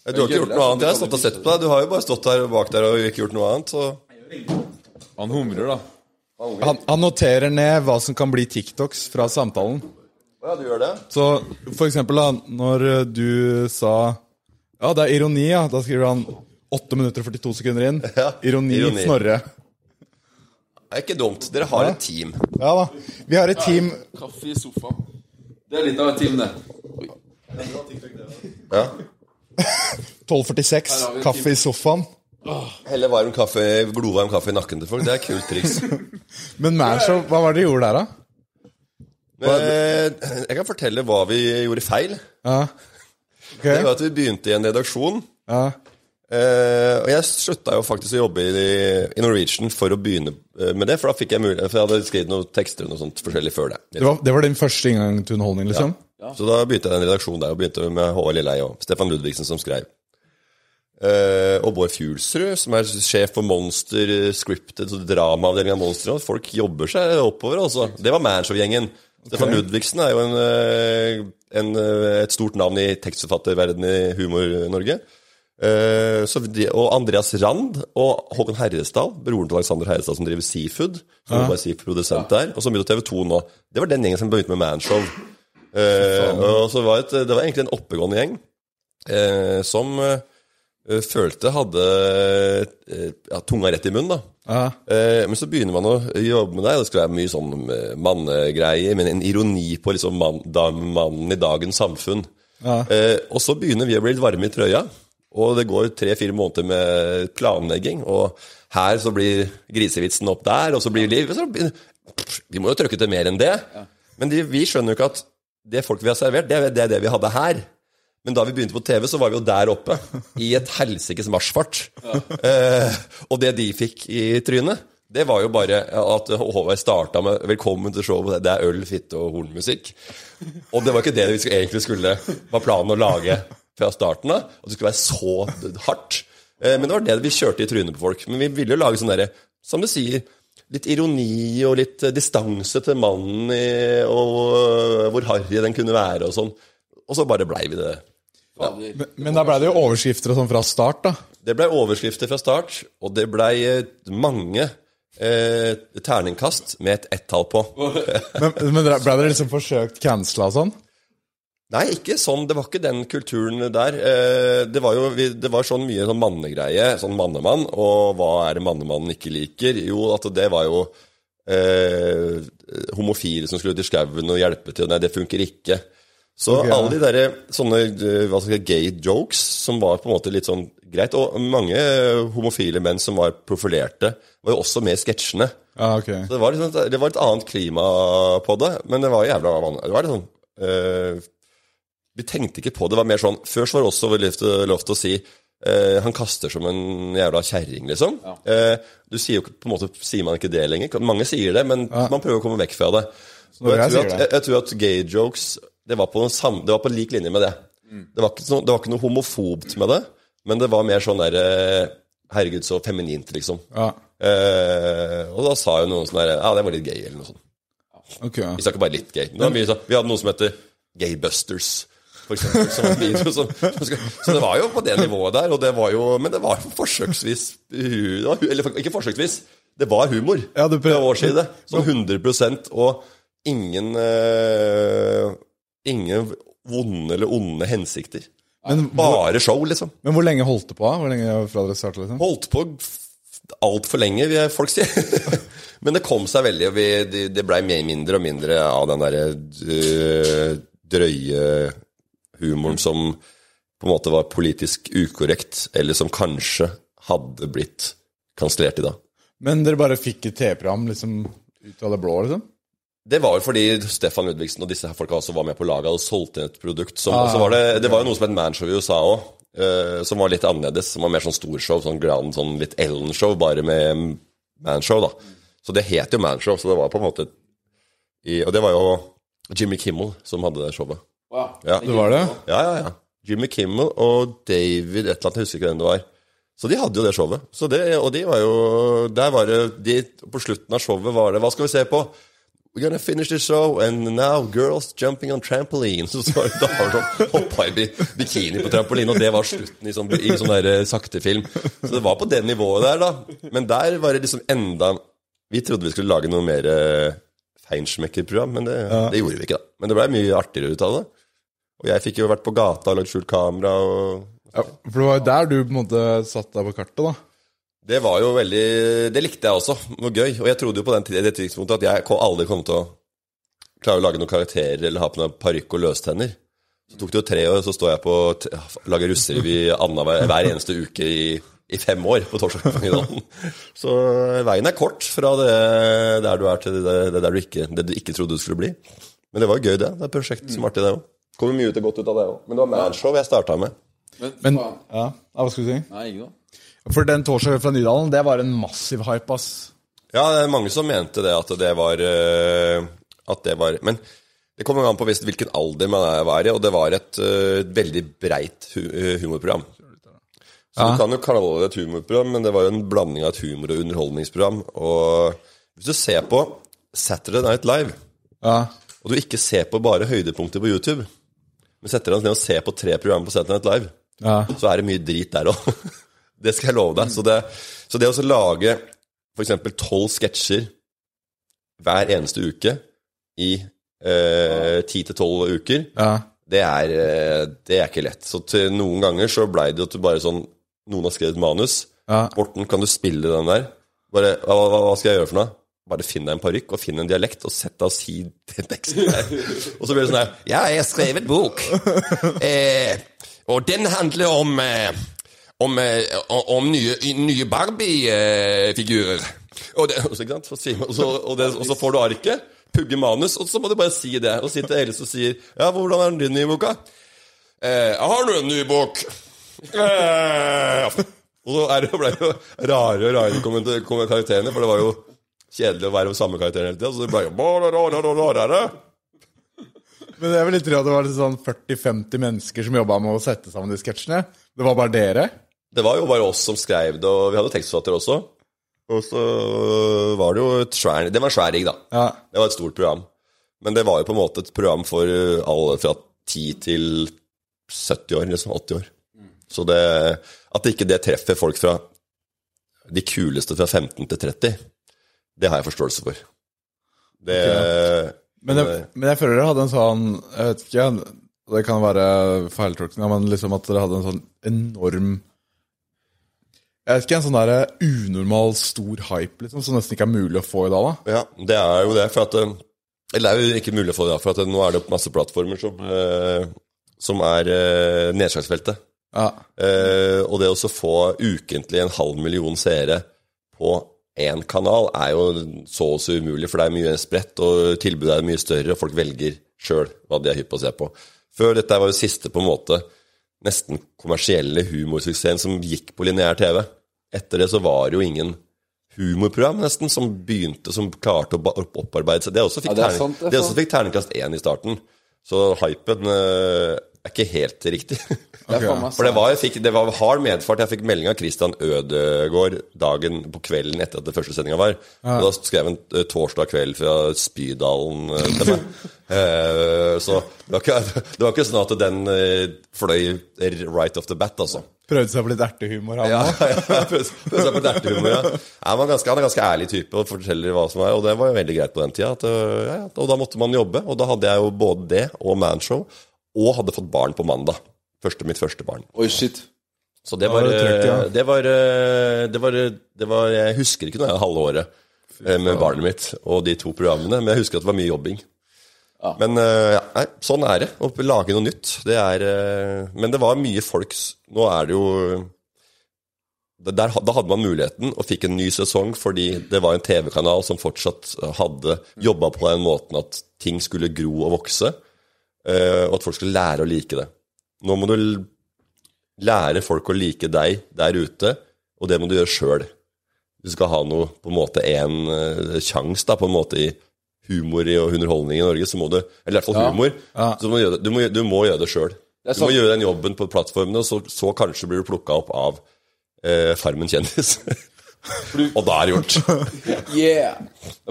Du har ikke gjort noe annet. Jeg har stått og sett på deg. Du har jo bare stått der bak der og ikke gjort noe annet. Så Han humrer, da. Han, han noterer ned hva som kan bli TikToks fra samtalen. Ja, du gjør det? Så for eksempel da, når eh, du sa Ja, det er ironi, ja. Da skriver han 8 minutter og 42 sekunder inn. Ja, Ironi, ironi. Snorre. Det er ikke dumt. Dere har et team. Ja da. Vi har et team Kaffe i sofaen. Det er litt av et team, det. Ja. 1246, Her har vi et kaffe i sofaen. Helle varm kaffe, glovarm kaffe i nakken til folk. Det er kult triks. Men Manshow, hva var det dere gjorde der, da? Eh, Jeg kan fortelle hva vi gjorde feil. Ja. Okay. Det var at Vi begynte i en redaksjon Ja. Eh, og jeg slutta jo faktisk å jobbe i, i Norwegian for å begynne eh, med det, for da fikk jeg mulighet For jeg hadde skrevet noen tekster og noe sånt forskjellig før det. Det var, det var din første inngang til underholdning, liksom? Så da begynte jeg den redaksjonen der, og begynte med Håvard Lilleheie og Stefan Ludvigsen som skrev. Uh, og Bård Fjulsrud, som er sjef for Monster eh, Scripted, dramaavdelinga av Monster. og Folk jobber seg oppover, altså. Det var Manshow-gjengen. Stefan Ludvigsen er jo en, eh, en, et stort navn i tekstforfatterverdenen i Humor-Norge. Uh, de- og Andreas Rand og Håkon Herresdal, broren til Alexander Herresdal, som driver Seafood. Som er Seafood-produsent der, og som begynte TV 2 nå. Det var den gjengen som begynte med Manshow. Eh, og så var et, det var egentlig en oppegående gjeng eh, som eh, følte hadde eh, ja, tunga rett i munnen, da. Eh, men så begynner man å jobbe med det. Det skal være mye sånn mannegreier, men en ironi på liksom mann, da, mannen i dagens samfunn. Eh, og så begynner vi å bli litt varme i trøya, og det går tre-fire måneder med planlegging. Og her så blir grisevitsen opp der, og så blir liv så Vi må jo trykke til mer enn det. Men de, vi skjønner jo ikke at det folk vi har servert, det det, er det vi hadde her. Men da vi begynte på TV, så var vi jo der oppe. I et helsikes marsjfart. Eh, og det de fikk i trynet, det var jo bare at Håvard starta med 'Velkommen til showet', det er øl, fitte og hornmusikk. Og det var ikke det vi skulle, egentlig skulle var planen å lage fra starten av. At det skulle være så hardt. Eh, men det var det vi kjørte i trynet på folk. Men vi ville jo lage sånn derre, som du sier, litt ironi og litt eh, distanse til mannen i, og eh, hvor harry den kunne være og sånn. Og så bare blei vi det. Ja. Men, men da ble det jo overskrifter og sånn fra start, da. Det blei overskrifter fra start, og det blei eh, mange eh, terningkast med et ett-tall på. Men, men ble dere liksom forsøkt cancela og sånn? Nei, ikke sånn. Det var ikke den kulturen der. Eh, Det var jo det var sånn mye sånn mannegreie. Sånn mannemann. Og hva er det mannemannen ikke liker? Jo, at det var jo eh, homofile som skulle ut i skauen og hjelpe til. Nei, det funker ikke. Så Ok. alle de derre sånne eh, hva skal jeg gay jokes som var på en måte litt sånn greit, og mange homofile menn som var profilerte, var jo også med i sketsjene. Ah, okay. Så det var, liksom, det var et annet klima på det, men det var jævla vanlig. Det var litt sånn eh, Vi tenkte ikke på det. Det var mer sånn Før så var det også lov- til å si eh, han kaster som en jævla kjerring, liksom. Eh, du sier jo på en måte sier man ikke det lenger. Mange sier det, men man prøver å komme vekk fra det. Jeg, jeg tror at, jeg, jeg tror at gay jokes det var, på den samme, det var på lik linje med det. Det, var ikke, så- det var ikke noe homofobt med det, men det var mer sånn der eh, Herregud, så feminint, liksom. Ja, Eh, og da sa jo noen sånn der Ja, det var litt gay, eller noe sånt. ok. Vi sa ikke bare litt gay. Sånn- vi hadde noe som heter Gaybusters, for eksempel. Som video, som, som så det var jo på det nivået der, det var jo, men det var jo forsøksvis Eller ikke forsøksvis, det var humor Ja, det, på vår side. Sånn 100% og ingen uh, Ingen vonde eller onde hensikter. Men, Bare show, liksom. men hvor lenge holdt det på? Hvor lenge fra dere startet, liksom? Holdt på altfor lenge, vil jeg- folk si. Men det kom seg veldig, og vi, det, blei mer- mindre og mindre av den derre øh, drøye humoren som på en måte var politisk ukorrekt, eller som kanskje hadde blitt kansellert i dag. Men dere bare fikk et TV-program liksom ut av det blå, liksom? Det var jo fordi Stefan Ludvigsen og disse her folka også var med på laget og solgte inn et produkt. Som, ah, var det, det var jo noe som het Manshow i USA òg, som var litt annerledes. Som var mer sånn storshow, sånn grand, sånn litt Ellen-show, bare med Manshow, da. Så det het jo Manshow, så det var på en måte i, Og det var jo Jimmy Kimmel som hadde det showet. Wow. Ja. Det var det? Ja, ja, ja. Jimmy Kimmel og David et eller annet, jeg husker ikke hvem det var. Så de hadde jo det showet. Så det, og de var jo Der var det de, På slutten av showet var det Hva skal vi se på? We're gonna finish the show, and now girls jumping on trampoline. Så så var det damer som hoppa i bikini på trampoline, og det var slutten i sånn, i sånn der eh, sakte film. Så det var på det nivået der, da. Men der var det liksom enda Vi trodde vi skulle lage noe mer eh, feinschmecker-program, men det, det gjorde vi ikke, da. Men det blei mye artigere ut av det. Og jeg fikk jo vært på gata og lagd skjult kamera og Ja, for det var jo der du på en måte satt deg på kartet, da. Det var jo veldig Det likte jeg også. Det var gøy. Og jeg trodde jo på den, tiden, det tidspunktet at jeg aldri kom til å klare å lage noen karakterer eller ha på meg parykk og løstenner. Så tok det jo tre år, så står jeg på lage lager russerevy annenhver hver eneste uke i, i fem år på torsdag. Så veien er kort fra det der du er til det, det der du ikke, det du ikke trodde du skulle bli. Men det var jo gøy, det. Det er et prosjekt som er artig, det òg. Kommer mye ut og godt ut av det òg. Men det var Manshow jeg starta med. Men, Men ja, ja, hva skal du si? Nei, ikke noe. For den torsdagen fra Nydalen, det var en massiv hype, ass. Ja, det er mange som mente det, at det var eh, At det var Men det kommer an på hvilken alder man er i, og det var et eh, veldig breit hu eh, humorprogram. Så du kan jo kalle det et humorprogram, men det var jo en blanding av et humor- og underholdningsprogram. Og hvis du ser på Saturday Night Live, Ja. og du ikke ser på bare høydepunkter på YouTube, men setter deg ned og ser på tre programmer på Night Live, Ja. så er det mye drit der òg. det skal jeg love deg. Så det, så det å lage f.eks. tolv sketsjer hver eneste uke i ti til tolv uker, ja. det er, eh, det er ikke lett. Så til noen ganger så blei det jo til bare sånn Noen har skrevet manus. Ja. Morten, kan du spille den der? Bare, hva, hva, hva skal jeg gjøre for noe? Bare finn deg en parykk og finn en dialekt, og sett deg og si den teksten der. Og så blir det sånn her Ja, jeg har skrevet bok, eh, og den handler om eh, om, eh, om nye, nye Barbie-figurer. Og, og, og, så, får du arket, pugger manus, og så må du bare si det. Og si til Else og sier Ja, hvordan er din nye boka? Eh, har du en ny bok? Eh, og så er det, ble det jo rare og rare kommenter- for det var jo kjedelig å være med samme karakteren hele tida. Så det ble jo. Men jeg vil tro at det var sånn 40-50 mennesker som jobba med å sette sammen de sketsjene. Det var bare dere? Det var jo bare oss som skrev det, og vi hadde tekstforfatter også. Og så var det jo et svær Det var en svær rigg, da. Ja. Det var et stort program. Men det var jo på en måte et program for alle fra 10 til 70 år, liksom 80 år. Så det, at ikke det treffer folk fra de kuleste fra 15 til 30, det har jeg forståelse for. Det Men jeg, men jeg føler dere hadde en sånn Jeg vet ikke, det kan være feiltolkning, men liksom at dere hadde en sånn enorm Jeg vet ikke, en sånn der unormal stor hype, liksom, som nesten ikke er mulig å få i dag, da. Ja, det er jo det, for at Eller det er jo ikke mulig å få i dag, for at nå er det masse plattformer som, eh, som er eh, nedslagsfeltet. Ja. Eh, og det å få ukentlig en halv million seere på én kanal er jo så å si umulig, for det er mye spredt, og tilbudet er mye større, og folk velger sjøl hva de er hypp på å se på. Før dette var jo siste på en måte nesten kommersielle humorsuksessen som gikk på lineær TV. Etter det så var det jo ingen humorprogram nesten som begynte, som klarte å opparbeide seg. Det også fikk, Ja, det er sant, er terningkast én i starten. Så hypen eh, er ikke helt riktig. Det meg For det var, fikk, det var hard medfart. Jeg fikk melding av Christian Ødegård dagen på kvelden etter at den første sendinga var. Og da skrev han eh, torsdag kveld fra Spydalen eh, til meg. Eh, så det var, ikke, det var ikke sånn at den fløy right off the bat, altså. Prøvde seg på litt ertehumor, han Ja, òg. ja, prøvde prøvde seg på litt ertehumor, ja. Ja, Han, ganske, er en ganske ærlig type og forteller hva som er, og det var veldig greit på den tida. At, ja, ja, og da måtte man jobbe, og da hadde jeg jo både det og manshow, og hadde fått barn på mandag. Første, mitt første barn. Oi, shit. Så det var, det trøkk, ja. øh, det, var, øh, det, var, det var Jeg husker ikke noe av halve året med barnet mitt og de to programmene, men jeg husker at det var mye jobbing. Ja. Men ja, nei, sånn er det. Å lage noe nytt. Det er Men det var mye folks Nå er det jo der, Da hadde man muligheten og fikk en ny sesong fordi det var en TV-kanal som fortsatt hadde jobba på den måten at ting skulle gro og vokse, og at folk skal lære å like det. Nå må du lære folk å like deg der ute, og det må du gjøre sjøl. Du skal ha noe, på en måte en uh, sjanse da, på en måte i humor og underholdning i Norge, så må du Eller i hvert fall Ja. humor. Så du må gjøre det, du må, du må gjøre det sjøl. Du må gjøre den jobben på plattformene, og så, så kanskje blir du plukka opp av eh, Farmen kjendis. og da er det gjort. Yeah!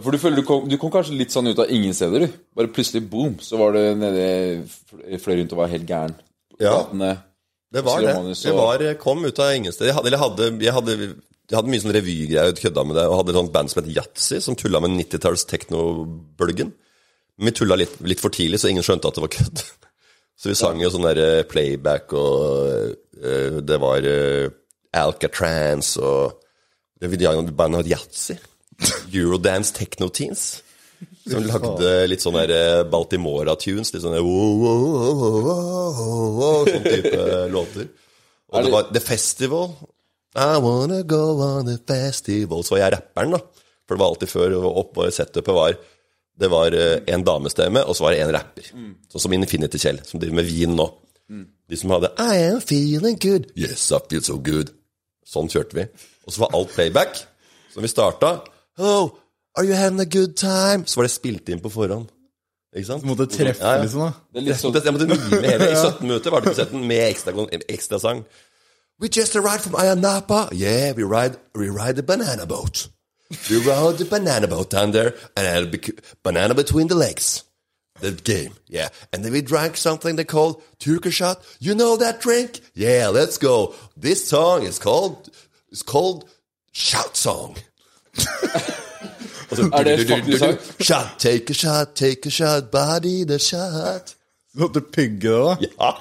For du føler du kom, du kom kanskje litt sånn ut av ingen steder, du. Bare plutselig boom, så var du nede Fløy rundt og var helt gæren. Ja. gatene. Det var det. Og- var, kom ut av ingen steder. Jeg hadde, jeg hadde, jeg hadde, jeg hadde mye sånn revygreier og kødda med det, og hadde et sånt band som het Yatzy, som tulla med 90-talls teknobølgen. Men vi tulla litt, litt for tidlig, så ingen skjønte at det var kødd. Så vi sang jo sånn der eh, playback, og uh, det var uh, Alcatrans, og det vi- bandet Yatzy. Eurodance Techno Teens. Som lagde litt sånn der eh, Baltimora-tunes. Litt sånn der, wow, wow, wow, wow, wow, wow, sånn type låter. Og det var The Festival. I wanna go on the festival. Så var jeg rapperen, da. For det var alltid før opp og setupet var Det var eh, en damestemme, og så var det en rapper. Sånn som Infinity Kjell, som driver med vin nå. De som hadde I am feeling good. Yes, I feel so good. Sånn kjørte vi. Og så var alt playback. Så når vi starta Oh, are you having a good time? Så var det spilt inn på forhånd. Ikke sant? Du måtte treffe, Ja, ja. liksom. da Det er litt sånn måtte, jeg måtte mime hele I 17 minutter var det konserten med ekstra, ekstra sang. We just arrived from Ayanapa. Yeah, we ride, we ride the banana boat. We rode the banana boat down there and had a banana between the legs. The game, yeah. And then we drank something they called Turkish shot. You know that drink? Yeah, let's go. This song is called, is called Shout Song. Så- Er det faktisk sang? Shot, take a shot, take a shot, body the shot. Du måtte pugge det, da. Ja.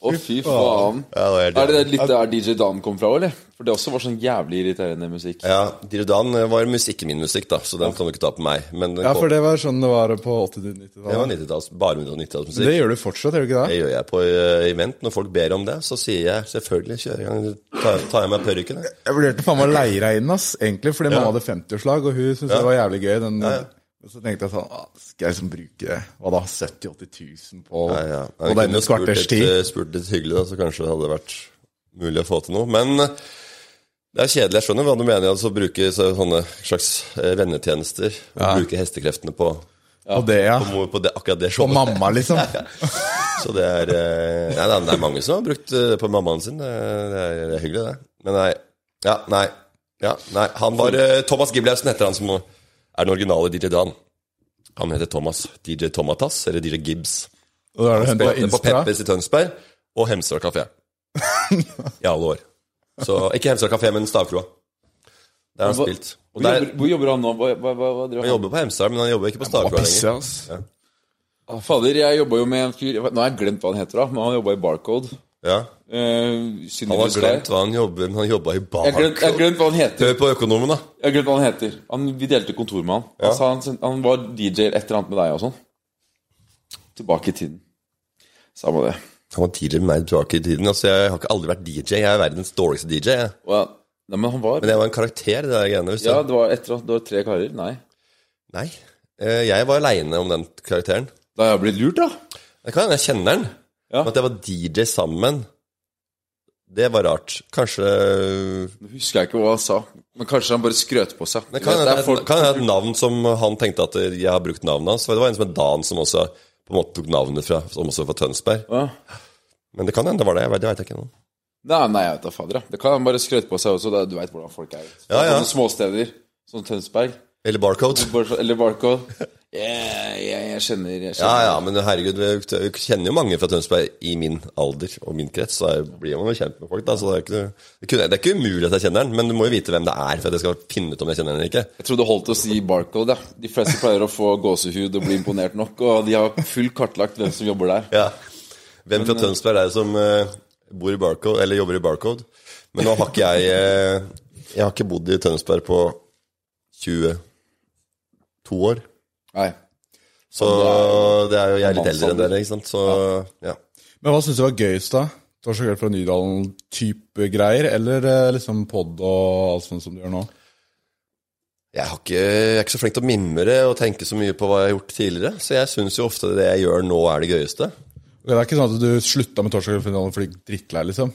Å, fy faen. Ja, det er Er det. det litt der DJ Dan kom fra, eller? For det også var sånn jævlig irriterende musikk. Ja, DJ Dan var musikk i min musikk, da, så den kan du ikke ta på meg. Men Ja, for det var sånn det var på det var 80-90-tallet. 90-talls, bare 90-tallsmusikk. Det gjør du fortsatt, gjør du ikke Det det? gjør jeg på event. Når folk ber om det, så sier jeg selvfølgelig kjør i gang. Tar, tar jeg meg parykken. jeg. Jeg vurderte faen meg å leie deg inn, ass, egentlig, fordi mamma hadde 50-årslag, og hun syntes det var jævlig gøy. Den, ja. Så tenkte jeg sånn ah, Skal jeg liksom bruke hva da, 70 000-80 000 på, Ja, ja. på denne kunne kvarters tid? eh, spurt litt hyggelig, da, så kanskje det hadde vært mulig å få til noe. Men eh, det er kjedelig. Jeg skjønner hva du mener. Altså, bruke sånne slags eh, vennetjenester. Ja. bruke hestekreftene på, På det, ja. på, på det, akkurat det På mamma, liksom. Så det er eh, Nei, det er- mange som har brukt det på mammaen sin. Det er, det er, hyggelig, det. Men nei. Ja, nei. Ja, nei. Han var eh, Thomas Giblausen heter han som er den originale DJ Dan. Han heter Thomas. DJ Tomatas, eller DJ Gibbs. Og da er det henta Spilte på. Peppers i Tønsberg og Hemsedal kafé. I alle år. Så ikke Hemsedal kafé, men Stavkroa. Der har han spilt. Og Hvor der, jobber, hvor jobber han nå? Hva, hva, hva, hva han han jobber på Hemsedal, men han jobber ikke på Stavkroa lenger. Ah, Fader, jeg jobba jo med en fyr Nå har jeg glemt hva han heter, da, men han jobba i Barcode. Ja. Uh, Han har glemt hva han jobber men han jobba i jeg har glemt, jeg Barcode. glemt hva han heter. Hør på økonomen, da. Jeg har glemt hva han heter. Han, vi delte kontor med han. Han, Altså, han, han var DJ et eller annet med deg og sånn. Tilbake i tiden. Samme det. Han var tidligere med meg tilbake i tiden. Altså, jeg har ikke aldri vært DJ. Jeg er verdens dårligste DJ. Jeg. Well, nei, men han var Men jeg var en karakter, det der greiene. Ja, det var etter det var tre karer. Nei. Nei. Eh, Jeg var aleine om den karakteren. Da har jeg blitt lurt, da. Det kan hende jeg kjenner den. Ja. Men at jeg var DJ sammen, det var rart. Kanskje Nå husker jeg ikke hva han sa. Men kanskje han bare skrøt på seg. Det kan Det hende folk- et- navn som han tenkte at jeg har brukt navnet hans. Det var en som het Dan, som også på en måte tok navnet fra, som også var Tønsberg. Ja. Men det kan hende det var det. Jeg vet, det veit jeg ikke nå. Nei, nei, jeg vet da fader. Det kan han bare skrøte på seg også. da. Du veit hvordan folk er. Ja, ja. Småsteder som Tønsberg. Eller Barcode. Eller Barcode. Yeah, jeg, jeg kjenner, jeg Ja, kjenner. ja, men herregud, jeg kjenner jo mange fra Tønsberg i min alder og min krets, så jeg blir man jo kjent med folk, da. Så det er ikke, det, er ikke umulig at jeg kjenner den, men du må jo vite hvem det er for at jeg skal finne ut om jeg kjenner den eller ikke. Jeg trodde det holdt å si Barcode. Ja. De fleste pleier å få gåsehud og bli imponert nok, og de har fullt kartlagt hvem som jobber der. Ja. Hvem fra Tønsberg er det som eh, bor i Barcode, eller jobber i Barcode? Men nå har ikke jeg eh, Jeg har ikke bodd i Tønsberg på 22 år. Nei. Så det er jo jeg er litt eldre enn dere, ikke sant. Så ja. Men hva syns du var gøyest, da? Torsdag kveld fra Nydalen-type greier, eller eh, liksom pod og alt sånt som du gjør nå? Jeg, har ikke, jeg er ikke så flink til å mimre og tenke så mye på hva jeg har gjort tidligere. Så jeg syns jo ofte det jeg gjør nå, er det gøyeste. Det er ikke sånn at du slutta med Torsdag kveld fra Nydalen fordi du er drittlei, liksom?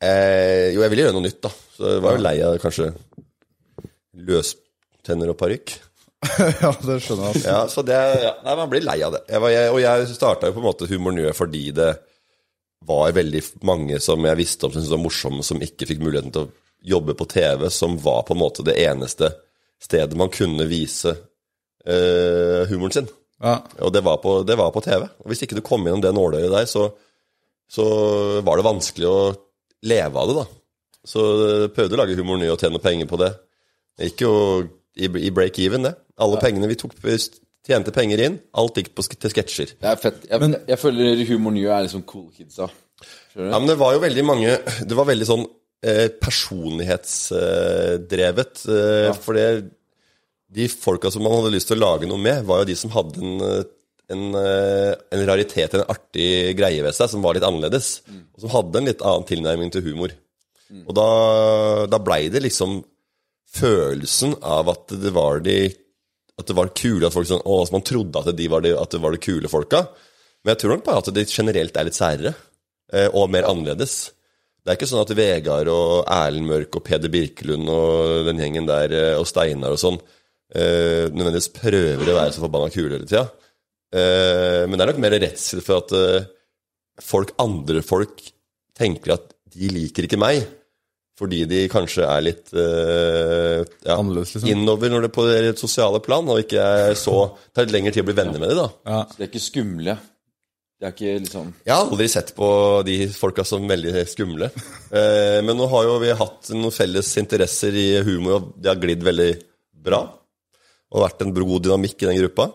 Eh, jo, jeg ville gjøre noe nytt, da. Så jeg var jo lei av kanskje løstenner og parykk. ja, det skjønner jeg. Ja, så det, ja, nei, man blir lei av det. Jeg var, jeg, og jeg starta jo på en måte Humor Njø fordi det var veldig mange som jeg visste om som syntes var morsomme, som ikke fikk muligheten til å jobbe på TV, som var på en måte det eneste stedet man kunne vise uh, humoren sin. Ja. Og det var, på, det var på TV. Og hvis ikke du kom gjennom det nåløyet der, så, så var det vanskelig å leve av det, da. Så jeg prøvde å lage Humor Njø og tjene penger på det. Det gikk jo i, i break-even, det. Alle pengene vi tok, tjente penger inn, alt gikk på, til sketsjer. Det er fett. Jeg, jeg føler humor nye er liksom cool kidsa. Ja, men det var jo veldig mange Det var veldig sånn eh, personlighetsdrevet. Eh, For det De folka som man hadde lyst til å lage noe med, var jo de som hadde en, eh, en, en raritet, en artig greie ved seg, som var litt annerledes. Og som hadde en litt annen tilnærming til humor. Og da, da blei det liksom følelsen av at det var de At det var kule at folk sånn, å, så Man trodde at, de var de, at det var de kule folka. Men jeg tror nok bare at de generelt er litt særere. eh, og mer annerledes. Det er ikke sånn at Vegard og Erlend Mørk og Peder Birkelund og den gjengen der, eh, og Steinar og sånn, eh, nødvendigvis prøver å være så forbanna kule hele tida. Men det er nok mer redsel for at folk, andre folk tenker at de liker ikke meg. Fordi de kanskje er litt uh, ja, liksom. innover når det på det sosiale plan, og ikke er så tar litt lengre tid å bli venner med dem. da. Så de er ikke skumle. De er ikke liksom Jeg har aldri sett på de folka som veldig skumle. Uh, men nå har jo vi hatt noen felles interesser i humor, og det har glidd veldig bra. Og vært en god dynamikk i den gruppa.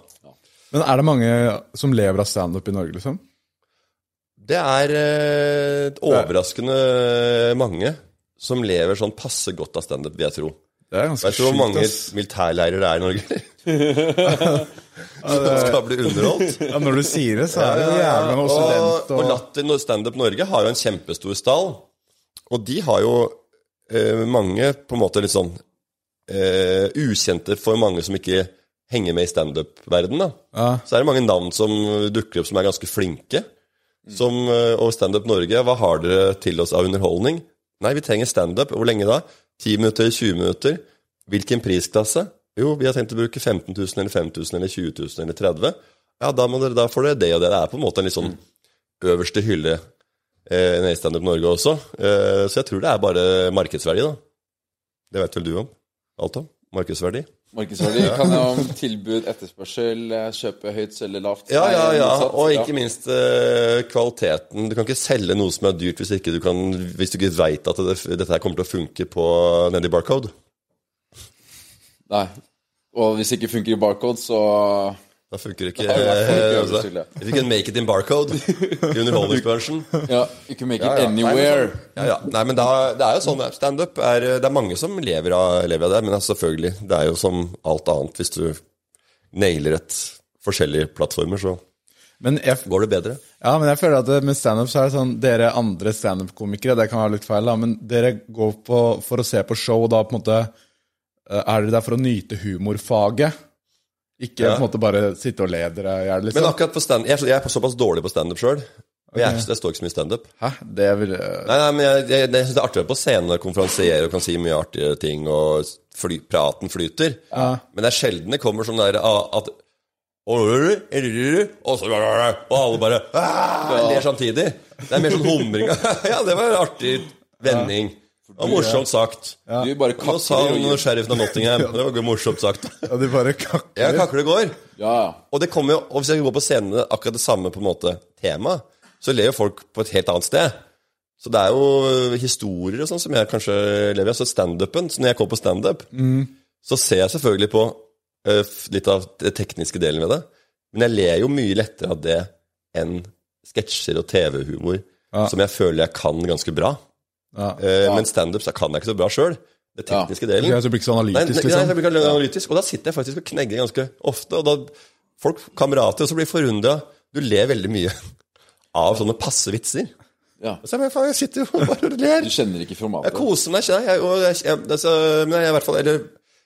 Men er det mange som lever av standup i Norge, liksom? Det er uh, overraskende mange som lever sånn passe godt av standup, vil jeg tro. Det er ganske Vet du hvor mange militærleirer det er i Norge? som skal bli underholdt? Ja, når du sier det, så er det jævlig med student og, og Latter Standup Norge har jo en kjempestor stall. Og de har jo eh, mange på en måte litt sånn eh, ukjente for mange som ikke henger med i standup-verdenen. da. Ja. Så er det mange navn som dukker opp som er ganske flinke. Som, eh, og Standup Norge, hva har dere til oss av underholdning? Nei, vi trenger standup. Hvor lenge da? 10 minutter, 20 minutter? Hvilken prisklasse? Jo, vi har tenkt å bruke 15 000 eller 5000 eller 20 000 eller 30 Ja, da, må dere, da får dere det og det. Det er på en måte en litt sånn øverste hylle eh, i Standup Norge også. Eh, så jeg tror det er bare markedsverdi, da. Det vet vel du om? Alt om? Markedsverdi? Markedsverdi. Kan jo om tilbud, etterspørsel, eh, kjøpe høyt, selge lavt? Ja, ja, ja. Og ikke minst eh, kvaliteten. Du kan ikke selge noe som er dyrt hvis, ikke du, kan, hvis du ikke veit at det, dette her kommer til å funke på nedi barcode. Nei. Og hvis det ikke funker i barcode, så Da funker ikke det eh, øverst hylle. If you can make it in barcode i underholdningsbransjen Ja, you can make it Ja, ja. anywhere. ja, ja. Nei, men da, det er jo sånn standup er Det er mange som lever av, lever av det, men altså, selvfølgelig, det er jo som alt annet. Hvis du nailer et forskjellige plattformer, så Men jeg, går det bedre. ja, men jeg føler at det- med standup så er det sånn Dere andre standup-komikere, det kan være litt feil, da, men dere går på for å se på show, og da på en måte eh, Er dere der for å nyte humorfaget? Ikke Ja. på en måte bare sitte og le dere i hjel, Men liksom? akkurat på stand, jeg, jeg er såpass dårlig på standup sjøl. Okay. jeg, jeg står ikke så mye standup. Hæ? Det vil eh, Nei, nei, men jeg, jeg, jeg synes det er artig å være på scenen og konferansiere og kan si mye artige ting, og fly, praten flyter. Men det er sjelden det kommer sånn der ah, at og så Og alle bare ah, ler samtidig. Det er mer sånn humring. ja, det var en artig vending. Og morsomt sagt. Du bare Nå sa kakler og han sheriffen av Nottingham. Det var morsomt sagt. Ja, de bare kakler. Jeg kakler går. Ja, ja. Og det kommer jo, og hvis jeg går på scenen med akkurat det samme på en måte tema, så ler jo folk på et helt annet sted. Så det er jo historier og sånn som jeg kanskje lever i. Så standupen, så når jeg går på standup, så ser jeg selvfølgelig på eh, litt av det tekniske delen ved det. Men jeg ler jo mye lettere av det enn sketsjer og TV-humor som jeg føler jeg kan ganske bra. Ja. Eh, Men standup kan jeg ikke så bra sjøl. Det tekniske delen. Ok, så blir ikke så Nei, analytisk, nei, liksom? jeg blir ikke analytisk, og da sitter jeg faktisk og knegger ganske ofte. Og da folk, kamerater, også blir forundra. Du ler veldig mye av sånne passe vitser. ja. Så, men faen, jeg sitter jo bare og ler. Du kjenner ikke Jeg formatet? koser meg, Jeg, jeg. Jeg, jeg, altså, men jeg, i hvert fall, eller,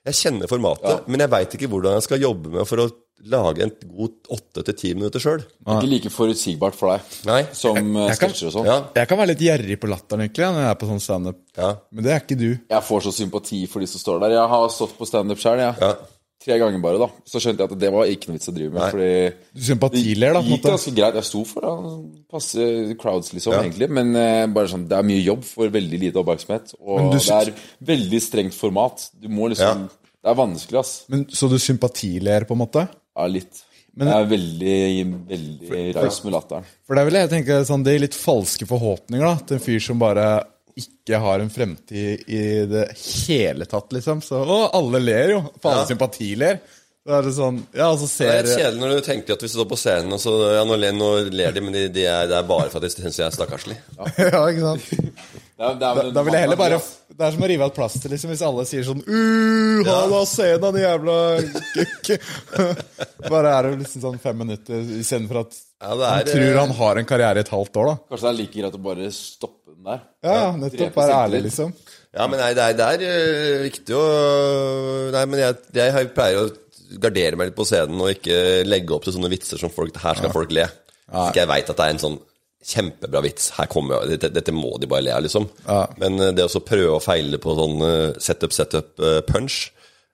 jeg kjenner formatet, Ja. men jeg veit ikke hvordan jeg skal jobbe med for å lage en god åtte til ti minutter sjøl. Ikke like forutsigbart for deg Nei. som eh, sketsjer og sånn. Ja, Jeg kan være litt gjerrig på latteren, egentlig, når jeg er på sånn standup. ja, Men det er ikke du. Jeg får så sympati for de som står der. Jeg har stått på standup sjøl, jeg. ja. Tre ganger bare, da. Så skjønte jeg at det var ikke noe vits å drive med. Nei. Fordi Du sympatiler, da, på en gikk ganske greit. Jeg sto for det. passe crowds, liksom, Ja. egentlig. Men uh, bare sånn, det er mye jobb for veldig lite oppmerksomhet. Og du det er veldig strengt format. Du må liksom Ja. Det er vanskelig, ass. Men, så du sympatiler, på en måte? Ja, litt. Men- jeg er veldig, veldig raus med latteren. For det er vel jeg tenker sånn, det er litt falske forhåpninger da, til en fyr som bare ikke har en fremtid i det hele tatt, liksom. Så, å, alle ler jo. For alle Ja. sympatiler. Så er det sånn, ja, og så Det er litt kjedelig når du tenker at hvis du står på scenen, og så ja, nå, ler, nå ler de, men de, de er, det er bare for at de syns jeg er stakkarslig. Ja, ikke sant? Det er, det er, Da, da vil jeg heller bare Det er som å rive av et plaster, liksom, hvis alle sier sånn Uh, ha da scenen, den jævla. Bare er det liksom sånn fem minutter istedenfor at Ja, det han er, tror eh, han har en karriere i et halvt år, da. Kanskje det er like greit å bare stoppe den der. Ja, ja, nettopp. Være ærlig, liksom. Ja, men nei, det er, det er øh, viktig å Nei, men jeg, jeg pleier å gardere meg litt på scenen og ikke legge opp til sånne vitser som folk Her skal folk le. Hvis ikke jeg veit at det er en sånn kjempebra vits. Her kommer jeg, dette, dette må de bare le av, liksom. Ja. Men eh, det å prøve å feile på sånn eh, setup, setup, eh, punch,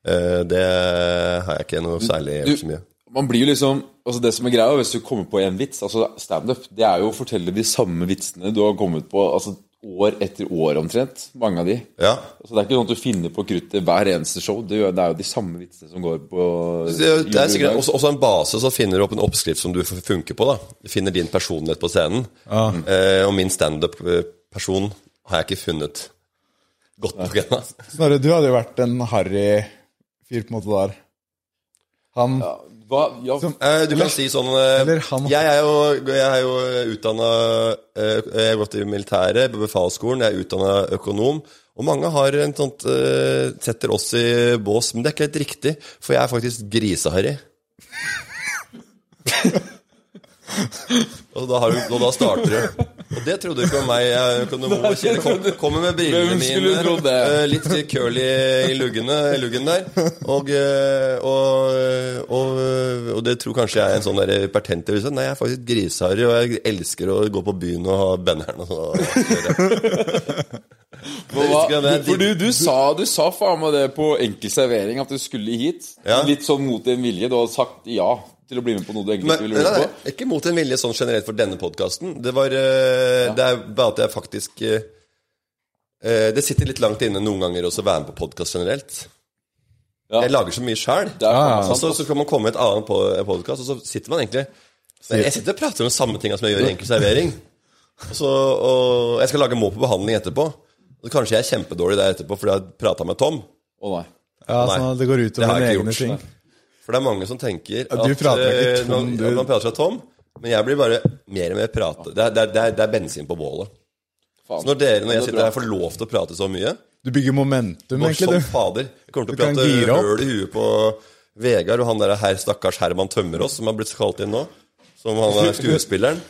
det har jeg ikke noe særlig Du, så mye. man blir jo liksom altså Det som er greia, hvis du kommer på en vits Altså Standup, det er jo å fortelle de samme vitsene du har kommet på altså år etter år omtrent. Mange av de. Ja. Så Det er ikke sånn at du finner på kruttet hver eneste show. Det er er jo de samme vitsene som går på Det, det er sikkert også, også en base, så finner du opp en oppskrift som du funker på. da Du finner din personlighet på scenen. Eh, og min standup-person har jeg ikke funnet godt nok ennå. Snorre, du hadde jo vært en harry fyr på en måte der. Han Hva? Ja, Som- Eh, du kan si sånn eh, Jeg er jo, jeg er jo utdanna Jeg har gått i militæret, på befalsskolen, jeg er utdanna økonom. Og mange har en sånt eh, setter oss i bås, men det er ikke helt riktig, for jeg er faktisk griseharry. og, da har du, og da starter du. Og det trodde du ikke om meg. Jeg økonom kommer med brillene mine, eh, litt curly i luggene, luggen der. Og, eh, og, og, og det tror kanskje jeg er en sånn der hypertent virus. Nei, jeg er faktisk grisharry, og jeg elsker å gå på byen og ha banneren og sånn. for du, du, sa, du sa faen meg det på enkel servering, at du skulle hit. Ja. Litt sånn mot din vilje. Du hadde sagt ja til å bli med på noe du egentlig ikke nei, ville nei, være på. ikke mot en vilje sånn generelt for denne podkasten. Det var ja. Det er bare at jeg faktisk eh, eh, Det sitter litt langt inne noen ganger også å være med på podkast generelt. Ja. Jeg lager så mye sjæl. Og så, så kan man komme med et annet podkast, og så sitter man egentlig Jeg sitter og prater om samme tinga som jeg gjør i enkel servering. Og, så, og jeg skal lage må på behandling etterpå. Og kanskje jeg er kjempedårlig der etterpå fordi jeg prata med Tom. Å nei. Ja, Nei, sånn at det går ut over dine egne ting. For det er mange som tenker Ja, du prater ikke eh, tom, man, du- man prater seg tom, men jeg blir bare mer og mer prate. Det er, det er, det er, det er bensin på bålet. Faen. Så når dere, når jeg er sitter her, får lov til å prate så mye Du bygger momentum, Nå, egentlig, Som du. fader. Jeg kommer til å prate høl i huet på Vegard og han der herr stakkars Herman Tømmerås, som har blitt kalt inn nå. Som han er skuespilleren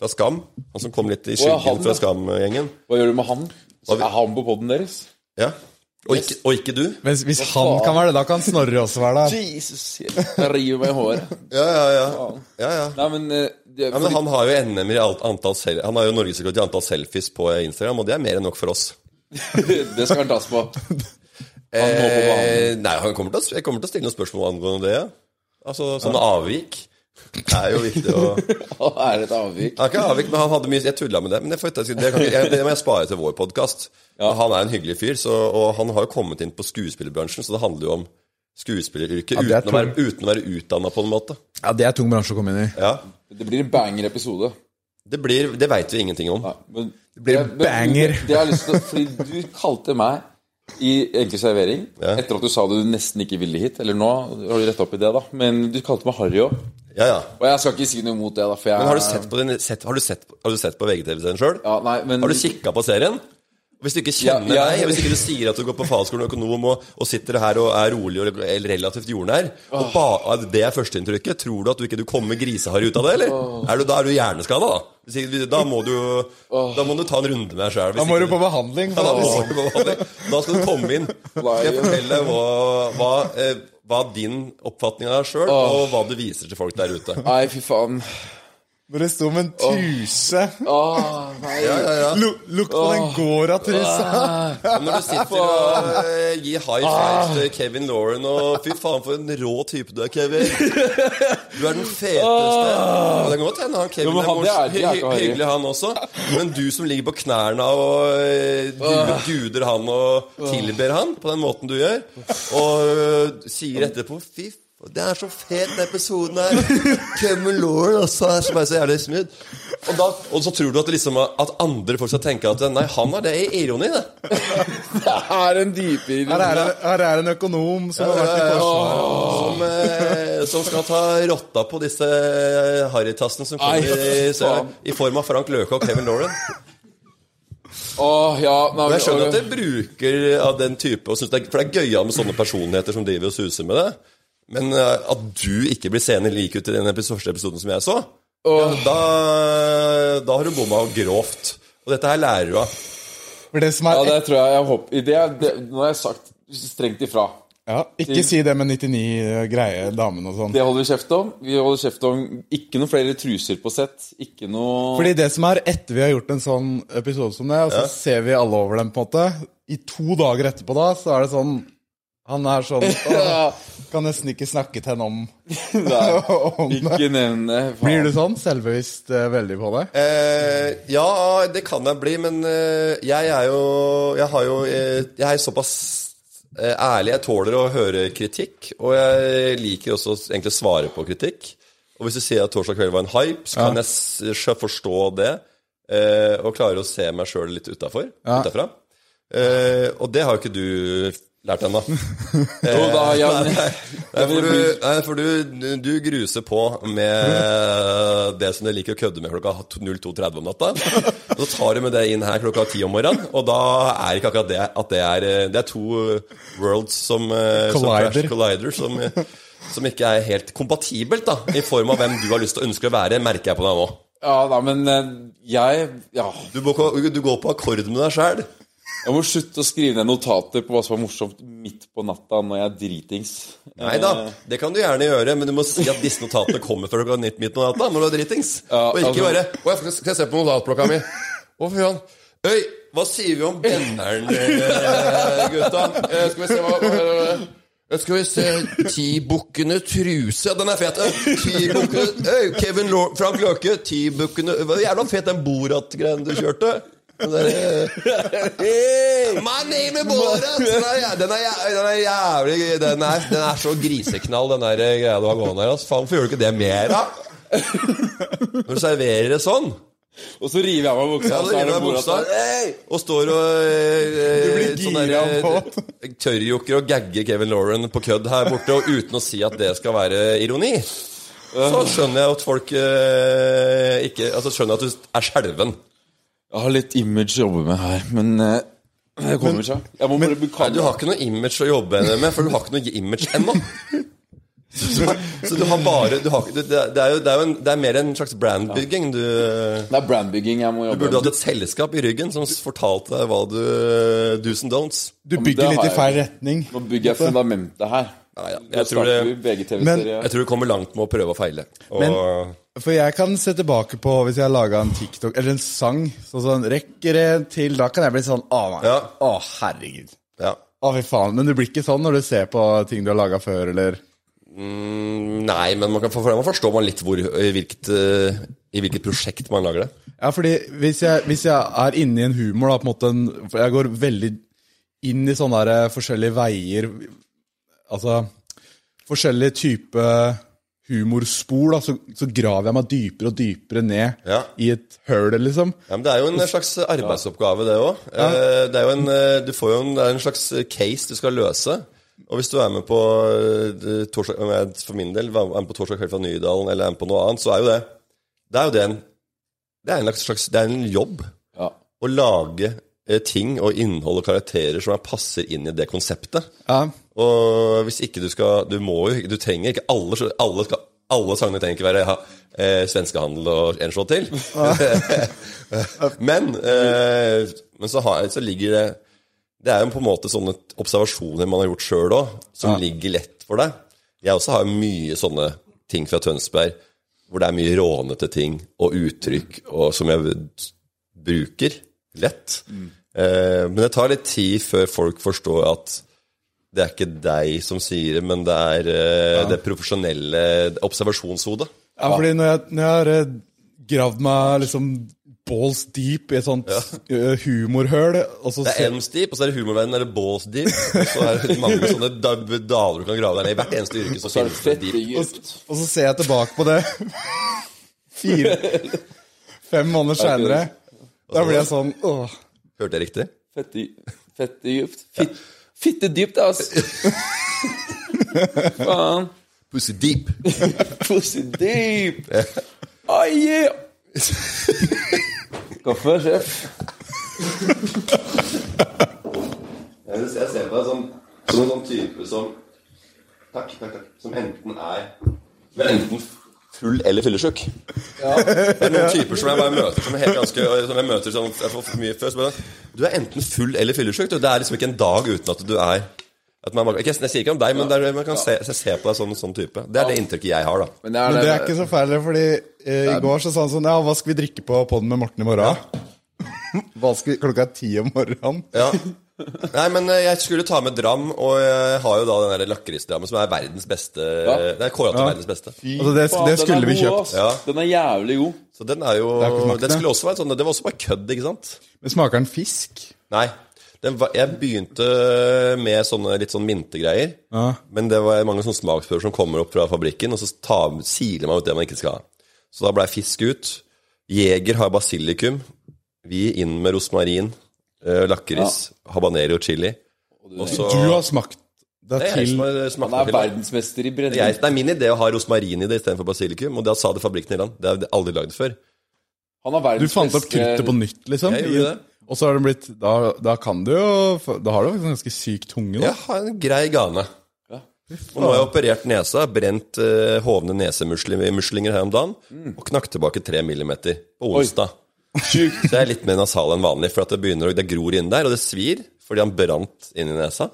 fra Skam. Han som kom litt i skyggen fra. Skam-gjengen. Hva gjør du med han? Er han på poden deres? Ja. Og, ikke, og ikke du. Men hvis han kan være det, da kan Snorre også være det. Jesus, jeg river meg i håret. Ja, ja, ja. ja, ja. Nei, men, eh, det, Ja, men Han har jo NM i alt antall sel Han har jo norgesrekord i antall selfies på Instagram, og det er mer enn nok for oss. det skal han tas på. Han må på banen. Eh, nei, han kommer til å, jeg kommer til å stille noen spørsmål angående det. Ja. Altså, Sånne avvik. Det er jo viktig å Han er et avvik. Han er ikke avvik, men han hadde mye Jeg tulla med det. Men det, får, jeg- det, kan, jeg, det må jeg spare til vår podkast. Han er en hyggelig fyr, så, og han har jo kommet inn på skuespillerbransjen, så det handler jo om skuespilleryrket Ja, uten, å være, uten å være utdanna på en måte. Ja, Det er tung bransje å komme inn i. Ja. Det blir en banger-episode. Det, blir, det veit vi ingenting om. Nei, men, blir det- men- banger. Det, jeg har lyst til Fordi du kalte meg i enkel servering Ja. etter at du sa det du nesten ikke ville hit. Eller nå har du retta opp i det, da. Men du kalte meg Harry òg. Ja, ja. Og jeg skal ikke si noe mot det, da. For jeg, Men har du sett på, din, sett, har du sett, har du sett på VGTV-serien sjøl? Ja, nei, men Har du kikka på serien? Hvis du ikke kjenner Ja, ja. deg, hvis ikke du sier at du går på fagskolen økonom og, og sitter her og er rolig og relativt jordnær, og ba, det er førsteinntrykket, tror du at du ikke du kommer griseharry ut av det, eller? Er du, da er du hjerneskada, da. Hvis ikke- Da må du, da må du ta en runde med deg sjøl. Da må du på behandling. Ja, da, må du på behandling. da skal du komme inn. Skal jeg fortelle hva, hva, eh, hva din oppfatning er sjøl, og hva du viser til folk der ute. Nei, fy faen. Når det sto med en truse Oh. nei. Ja, ja, ja. Lukt på den Gora-trusa. Oh. når du sitter og uh, gir high five til Kevin Lauren og Fy faen, for en rå type du er, Kevin. Du er den feteste. Og det kan godt hende han Kevin Jo, han- det er- hy hy- hyggelig, han også. Men du som ligger på knærne og uh, gu- guder han og tilber han på den måten du gjør, og uh, sier etterpå Fy faen, det er så fet, den episoden her. Kevin Lauren også er så, bare så jævlig smooth. Og, da, og så tror du at, liksom, at andre folk skal tenke at Nei, han har det i ironi, det. Det er en dypere Her er, her er en økonom som har vært i Forsvaret. Som, eh, som skal ta rotta på disse eh, harrytassene som kommer i, i form av Frank Løke og Kevin Lauren. Oh, ja nei, Og jeg skjønner at men- dere bruker av den type og det er, For det er gøyalt med sånne personligheter som driver og suser med det. Men eh, at du ikke blir seende lik ut i den første episoden som jeg så, ja, da, da har du bomma grovt. Og dette her lærer du av. For det som Ja, er det tror jeg jeg håper i det, det, Nå har jeg sagt strengt ifra. Ja, ikke si det med 99 greie damen og sånn. Det holder vi kjeft om. Vi holder kjeft om ikke noe flere truser på sett. Ikke noe Fordi det som er etter vi har gjort en sånn episode som det, og så ser vi alle over dem på en måte I to dager etterpå da, så er det sånn Han er sånn Kan nesten ikke snakke til henne om, om det. Ikke nevne faen. Blir du sånn selvbevisst eh, veldig på det? Eh, ja, det kan jeg bli, men eh, jeg er jo Jeg har jo eh, Jeg er såpass ærlig. Jeg tåler å høre kritikk, og jeg liker også egentlig å svare på kritikk. Og hvis du sier at torsdag kveld var en hype, så kan jeg s- forstå det, eh, og klare å se meg sjøl litt utafor. Ja. Utafra. Eh, og det har jo ikke du lært ennå. For, du, nei, for du, du gruser på med det som du liker å kødde med klokka 02.30 om natta. Og så tar du med det inn her klokka 10 om morgenen, og da er ikke akkurat det at det er Det er to worlds som, eh, som Collider. crash collider, som, som ikke er helt kompatibelt, da, i form av hvem du har lyst til å ønske å være, merker jeg på deg nå. ja da, men eh, jeg Ja. Du, må- du går på akkord med deg sjæl. Jeg må slutte å skrive ned notater på hva som er morsomt midt på natta når jeg er dritings. Nei da, det kan du gjerne gjøre, men du må si at disse notatene kommer fra klokka 19 midt på natta når du er dritings. Ja, og ikke altså- bare Å, jeg skal, se på notatblokka mi. Å, fy faen. Øy, hva sier vi om benneren, eh, gutta? Eh, skal vi se hva eh, Skal vi se Ti bukkene truse. Den er fet. eh. Ti bukkene Kevin Lor Frank Løke. Ti bukkene Hva Jævla fet den Borat-greien du kjørte. Den My name is Borat! Den er, den er, den er jævlig den er, den er så griseknall, den der eh, greia du har gående her. Altså. Faen, hvorfor gjør du ikke det mer, da? Når du serverer det sånn. Og så river jeg av meg buksa. Ja, og så er det jeg bordet buksa Hey! og står og eh, Du blir sånn gira der, på. eh, Tørrjokker og gagger Kevin Lauren på kødd her borte, og uten å si at det skal være ironi. Så skjønner jeg at folk eh, ikke Altså skjønner jeg at du er skjelven. Jeg har litt image å jobbe med her, men det kommer seg. Jeg må bare Nei, du har ikke noe image å jobbe med, for du har ikke noe image ennå. Så, så du har bare du har, du, det, det, er jo, det er jo en, det er mer en slags brandbygging. Du, Det er brandbygging jeg må jobbe du burde hatt et selskap i ryggen som fortalte deg hva du do's and don'ts. Du men det bygger litt i feil retning. Nå bygger jeg fundamentet her. Ja, ja. Jeg, tror det, VGTV-serie. jeg tror du kommer langt med å prøve og feile. Og, Men- For jeg kan se tilbake på hvis jeg har laga en TikTok eller en sang. Sånn sånn, Rekker det til Da kan jeg bli sånn Å, nei. Ja. å herregud. ja. Å, fy faen. Men du blir ikke sånn når du ser på ting du har laga før, eller Mm, Nei, men man, kan, for man forstår man litt hvor, i, hvilket, eh, i hvilket prosjekt man lager det. Ja, fordi hvis jeg, hvis jeg er inne i en humor, da, på en måte en, for Jeg går veldig inn i sånne der eh, forskjellige veier Altså forskjellige typer humorspor, da, så, så graver jeg meg dypere og dypere ned Ja. i et høl, liksom. Ja, men Det er jo en slags arbeidsoppgave, det òg. Det er jo en, eh, du får jo en, det er en slags case du skal løse. Og hvis du er med på eh, torsdag, for min del er med på Torsdag kveld fra Nydalen eller er med på noe annet, så er jo det Det er jo det en Det er en slags Det er en jobb Ja. å lage eh, ting og innhold og karakterer som er passer inn i det konseptet. Ja. Og hvis ikke du skal Du må jo Du trenger ikke alle Alle, skal, alle sangene trenger ikke være ja, eh, svenskehandel og en slå til. men eh, Men så, har, så ligger det Det er jo på en måte sånne observasjoner man har gjort sjøl òg, som ligger lett for deg. Jeg også har mye sånne ting fra Tønsberg hvor det er mye rånete ting og uttrykk og, som jeg bruker lett. Eh, men det tar litt tid før folk forstår at det er ikke deg som sier det, men det er eh, det profesjonelle observasjonshodet. Ja, fordi når jeg, når jeg har eh, gravd meg liksom balls deep i et sånt ja. humorhøl så Det er ser- Elms Deep, og så er det humorverdenen, eller Balls Deep. Og så er det mange sånne daler du kan grave deg ned i. hvert eneste yrke så Så det fett deep. dypt. Og så ser jeg tilbake på det fire Fem måneder seinere. Da blir jeg sånn åh. Hørte jeg riktig? Fette, fette dypt. Fitt, fitte dypt, ass. Faen. Pussy Deep. Pussy deep. Oh, yeah. Kaffe, sjef. Jeg ser på deg som, som en sånn type som Takk, takk, takk. Som enten er Som er enten full eller fyllesyk. Det er noen typer som jeg bare møter som er helt ganske Som jeg møter sånn jeg får mye før. Så bare, du er enten full eller fyllesyk. Det er liksom ikke en dag uten at du er At man, jeg, jeg sier ikke om deg, men det er, man kan se, se, se på deg som en sånn type. Det er det inntrykket jeg har, da. Men det er, Men det er ikke så fælt, fordi eh, i går så sa han sånn Ja, hva skal vi drikke på podden med Morten i morgen? Hva skal vi, klokka er ti om morgenen. Ja. Nei, men eh, jeg skulle ta med dram, og jeg har jo da den lakrisdrammen som er verdens beste Det er kåra til Ja. verdens beste. Altså, det, det skulle vi kjøpt. Ja. Den er jævlig god. Så den er jo Det er smakt, Den det. skulle også vært sånn Det var også bare kødd, ikke sant? Men smaker den fisk? Nei. Den var, jeg begynte med sånne litt sånn mintegreier. Ja. Men det var mange sånne smaksprøver som kommer opp fra fabrikken, og så ta, siler man ut det man ikke skal ha. Så da ble fisk ut. Jeger har basilikum. Vi inn med rosmarin, eh, lakris, habanero og chili. Og så Du har smakt det Det er til Han smakt er det til. verdensmester i Det er, brenning. jeg, det er min idé å ha rosmarin i det istedenfor basilikum, og det sa det fabrikken i land. Det har jeg aldri lagd før. Han er Du fant opp kruttet på nytt, liksom? Jeg gjorde det. Og så har det blitt Da, da kan du jo Da har du jo en ganske syk tunge, da. Jeg har en grei gane. Og nå har jeg operert nesa, brent uh, hovne nesemuslinger her om dagen, og knakk tilbake tre millimeter på onsdag. Så jeg er litt mer nasal enn vanlig, for at det begynner det gror inn der, og det svir fordi han brant inn i nesa.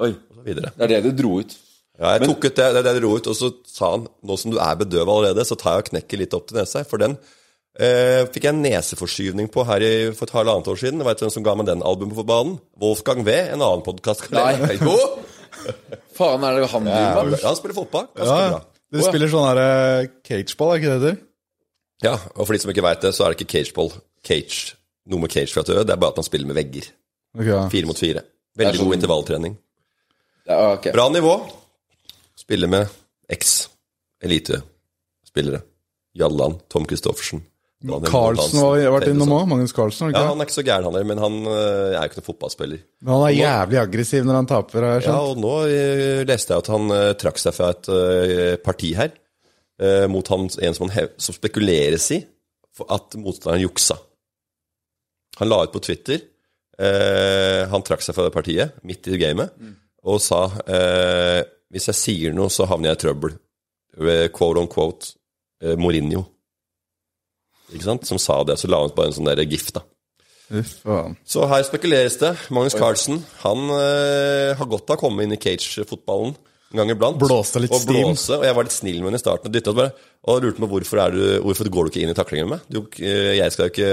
Oi, Og så videre. det er det du dro ut. Ja, jeg tok ut det, det, er det jeg dro ut, og så sa han nå som du er bedøva allerede, så tar jeg og knekker litt opp til nesa. For den eh, fikk jeg en neseforskyvning på her i, for et halvannet år siden. Veit du hvem som ga meg den albumet på banen? Wolfgang V, en annen podkast. Nei. Jo! Faen, er det han driver med? Ja, han spiller fotball. Ganske Ja, bra. Dere spiller sånn her eh, cageball, er ikke det det heter? Ja, og for de som ikke veit det, så er det ikke cageball. Cage. Noe med cage fra tøet, det er bare at man spiller med vegger. Okay. Fire mot fire. Veldig sånn- god intervalltrening. Ja, okay. Bra nivå. Spiller med X elitespillere. Jallan, Tom Christoffersen. Carlsen har vært innom òg. Magnus Carlsen. Ja, han er ikke så gæren, han er, men han øh, er jo ikke noen fotballspiller. Men han er jævlig aggressiv når han taper. Har jeg Ja, og nå øh, leste jeg at han øh, trakk seg fra et øh, parti her, øh, mot han, en som, han som spekuleres i for at motstanderen juksa. Han la ut på Twitter eh, Han trakk seg fra det partiet midt i gamet og sa eh, hvis jeg sier noe, så havner jeg i trøbbel. Øh, Quote on quote øh, Mourinho. Ikke sant? Som sa det. Så la han ut bare en sånn der gift, da. Så her spekuleres det. Magnus Carlsen han øh, har godt av å komme inn i cage-fotballen en gang iblant. Blåste litt og stim. blåse, og jeg var litt snill med henne i starten. Og dyttet bare, og lurte på hvorfor, er du, hvorfor går du ikke inn i taklingen med meg. Du, øh, jeg skal jo ikke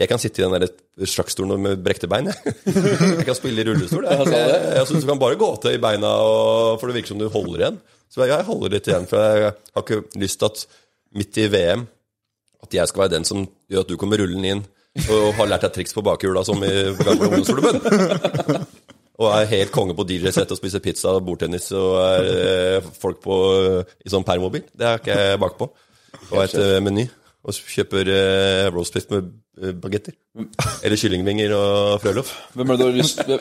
jeg kan sitte i den der sjakkstolen med brekte bein. Jeg. jeg kan spille i rullestol. Jeg, jeg, jeg synes Du kan bare gå til i beina, og, for det virker som du holder igjen. Så jeg, jeg holder litt igjen, for jeg har ikke lyst til at midt i VM at jeg skal være den som gjør at du kommer rullende inn og har lært deg triks på bakhjula som i gamle ungdomsklubben. Og er helt konge på DJ-sett og spiser pizza og bordtennis og er eh, folk på, i sånn permobil. Det er ikke jeg bakpå. Og et eh, meny. Og kjøper eh, roast beef med eh, bagetter. Eller kyllingvinger og frøloff. Hvem er det du har lyst til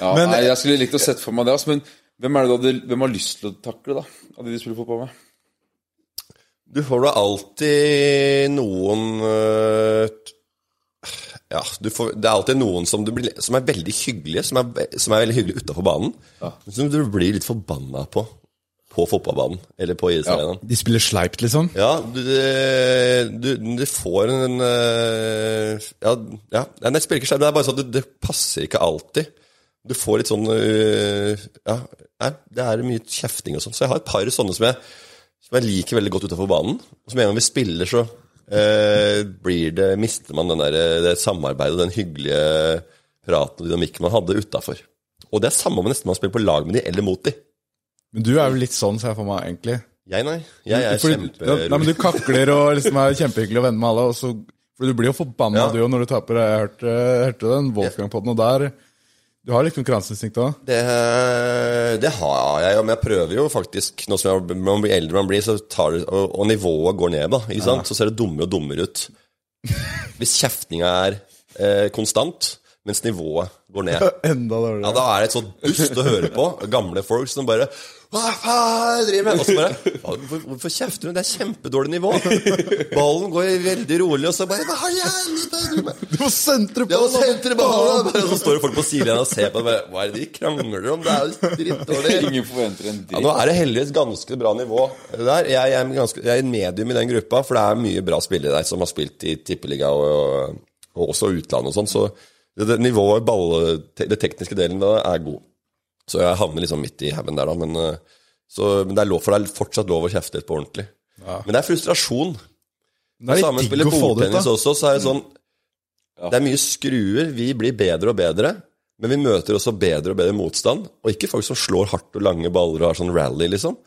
Ja, Men- nei, jeg skulle likt å sette for meg det, altså, men hvem er det du hadde, hvem har lyst til å takle, da? Av de du spiller fotball med? Du får da alltid noen t- Ja, du får, det er alltid noen som, du blir, som er veldig hyggelige, som er, som er veldig hyggelige utafor banen. men Som du blir litt forbanna på på fotballbanen eller på idrettsarenaen. De spiller sleipt, liksom? Ja, du, du, du får en øh, Ja, ja Nei, det spiller ikke sleipt, det er bare sånn at det, passer ikke alltid. Du får litt sånn øh, Ja, nei, det er mye kjefting og sånn. Så jeg har et par sånne som jeg, som jeg liker veldig godt utafor banen. Og som en gang vi spiller, så blir det, mister man den der, det samarbeidet og den hyggelige praten og dynamikken man hadde utafor. Og det er samme om nesten man spiller på lag med de eller mot de. Men du er jo litt sånn, ser jeg for meg, egentlig. Jeg, nei. Jeg er Fordi- nei, kjemperolig. men Du kakler og liksom er kjempehyggelig og venner med alle. Og så, for Du blir jo forbanna Ja. du òg når du taper. Jeg hørte, hørte den Wolfgang-podden, og der Du har litt konkurranseinstinkt òg. Det, det har jeg, men jeg prøver jo faktisk Nå som jeg, man blir eldre man blir, så tar det, og, og nivået går ned, da. Ikke sant? Så ser det dummere og dummere ut. Hvis kjeftinga er eh, konstant, mens nivået går ned. Enda dårligere. Ja, Da er det et sånt dust å høre på. Gamle folk som bare Hva faen driver med? Og så bare «Hva- Hvorfor, hvorfor kjefter du? Det er kjempedårlig nivå. Ballen går veldig rolig, og så bare Hva har helvete driver du med? Du må sentre senterballen! Og så står det folk på sidelinja og ser på det. bare, Hva er det de krangler om? Det er jo drittdårlig. Ingen forventer en Ja, nå er det heldigvis ganske bra nivå der. Jeg, er ganske, jeg er medium i den gruppa, for det er mye bra spillere der som har spilt i tippeliga og, og også utlandet og sånn. Så det, det nivået, ball, te, det tekniske delen da, er god. Så jeg havner liksom midt i haugen der, da. Men, eh, så, men det, er lov, for det er fortsatt lov å kjefte litt på ordentlig. Men det er frustrasjon. Det er Samme spiller bordtennis også, så er det sånn Det er mye skruer. Vi blir bedre og bedre. Men vi møter også bedre og bedre motstand. Og ikke folk som slår hardt og lange baller og har sånn rally, liksom.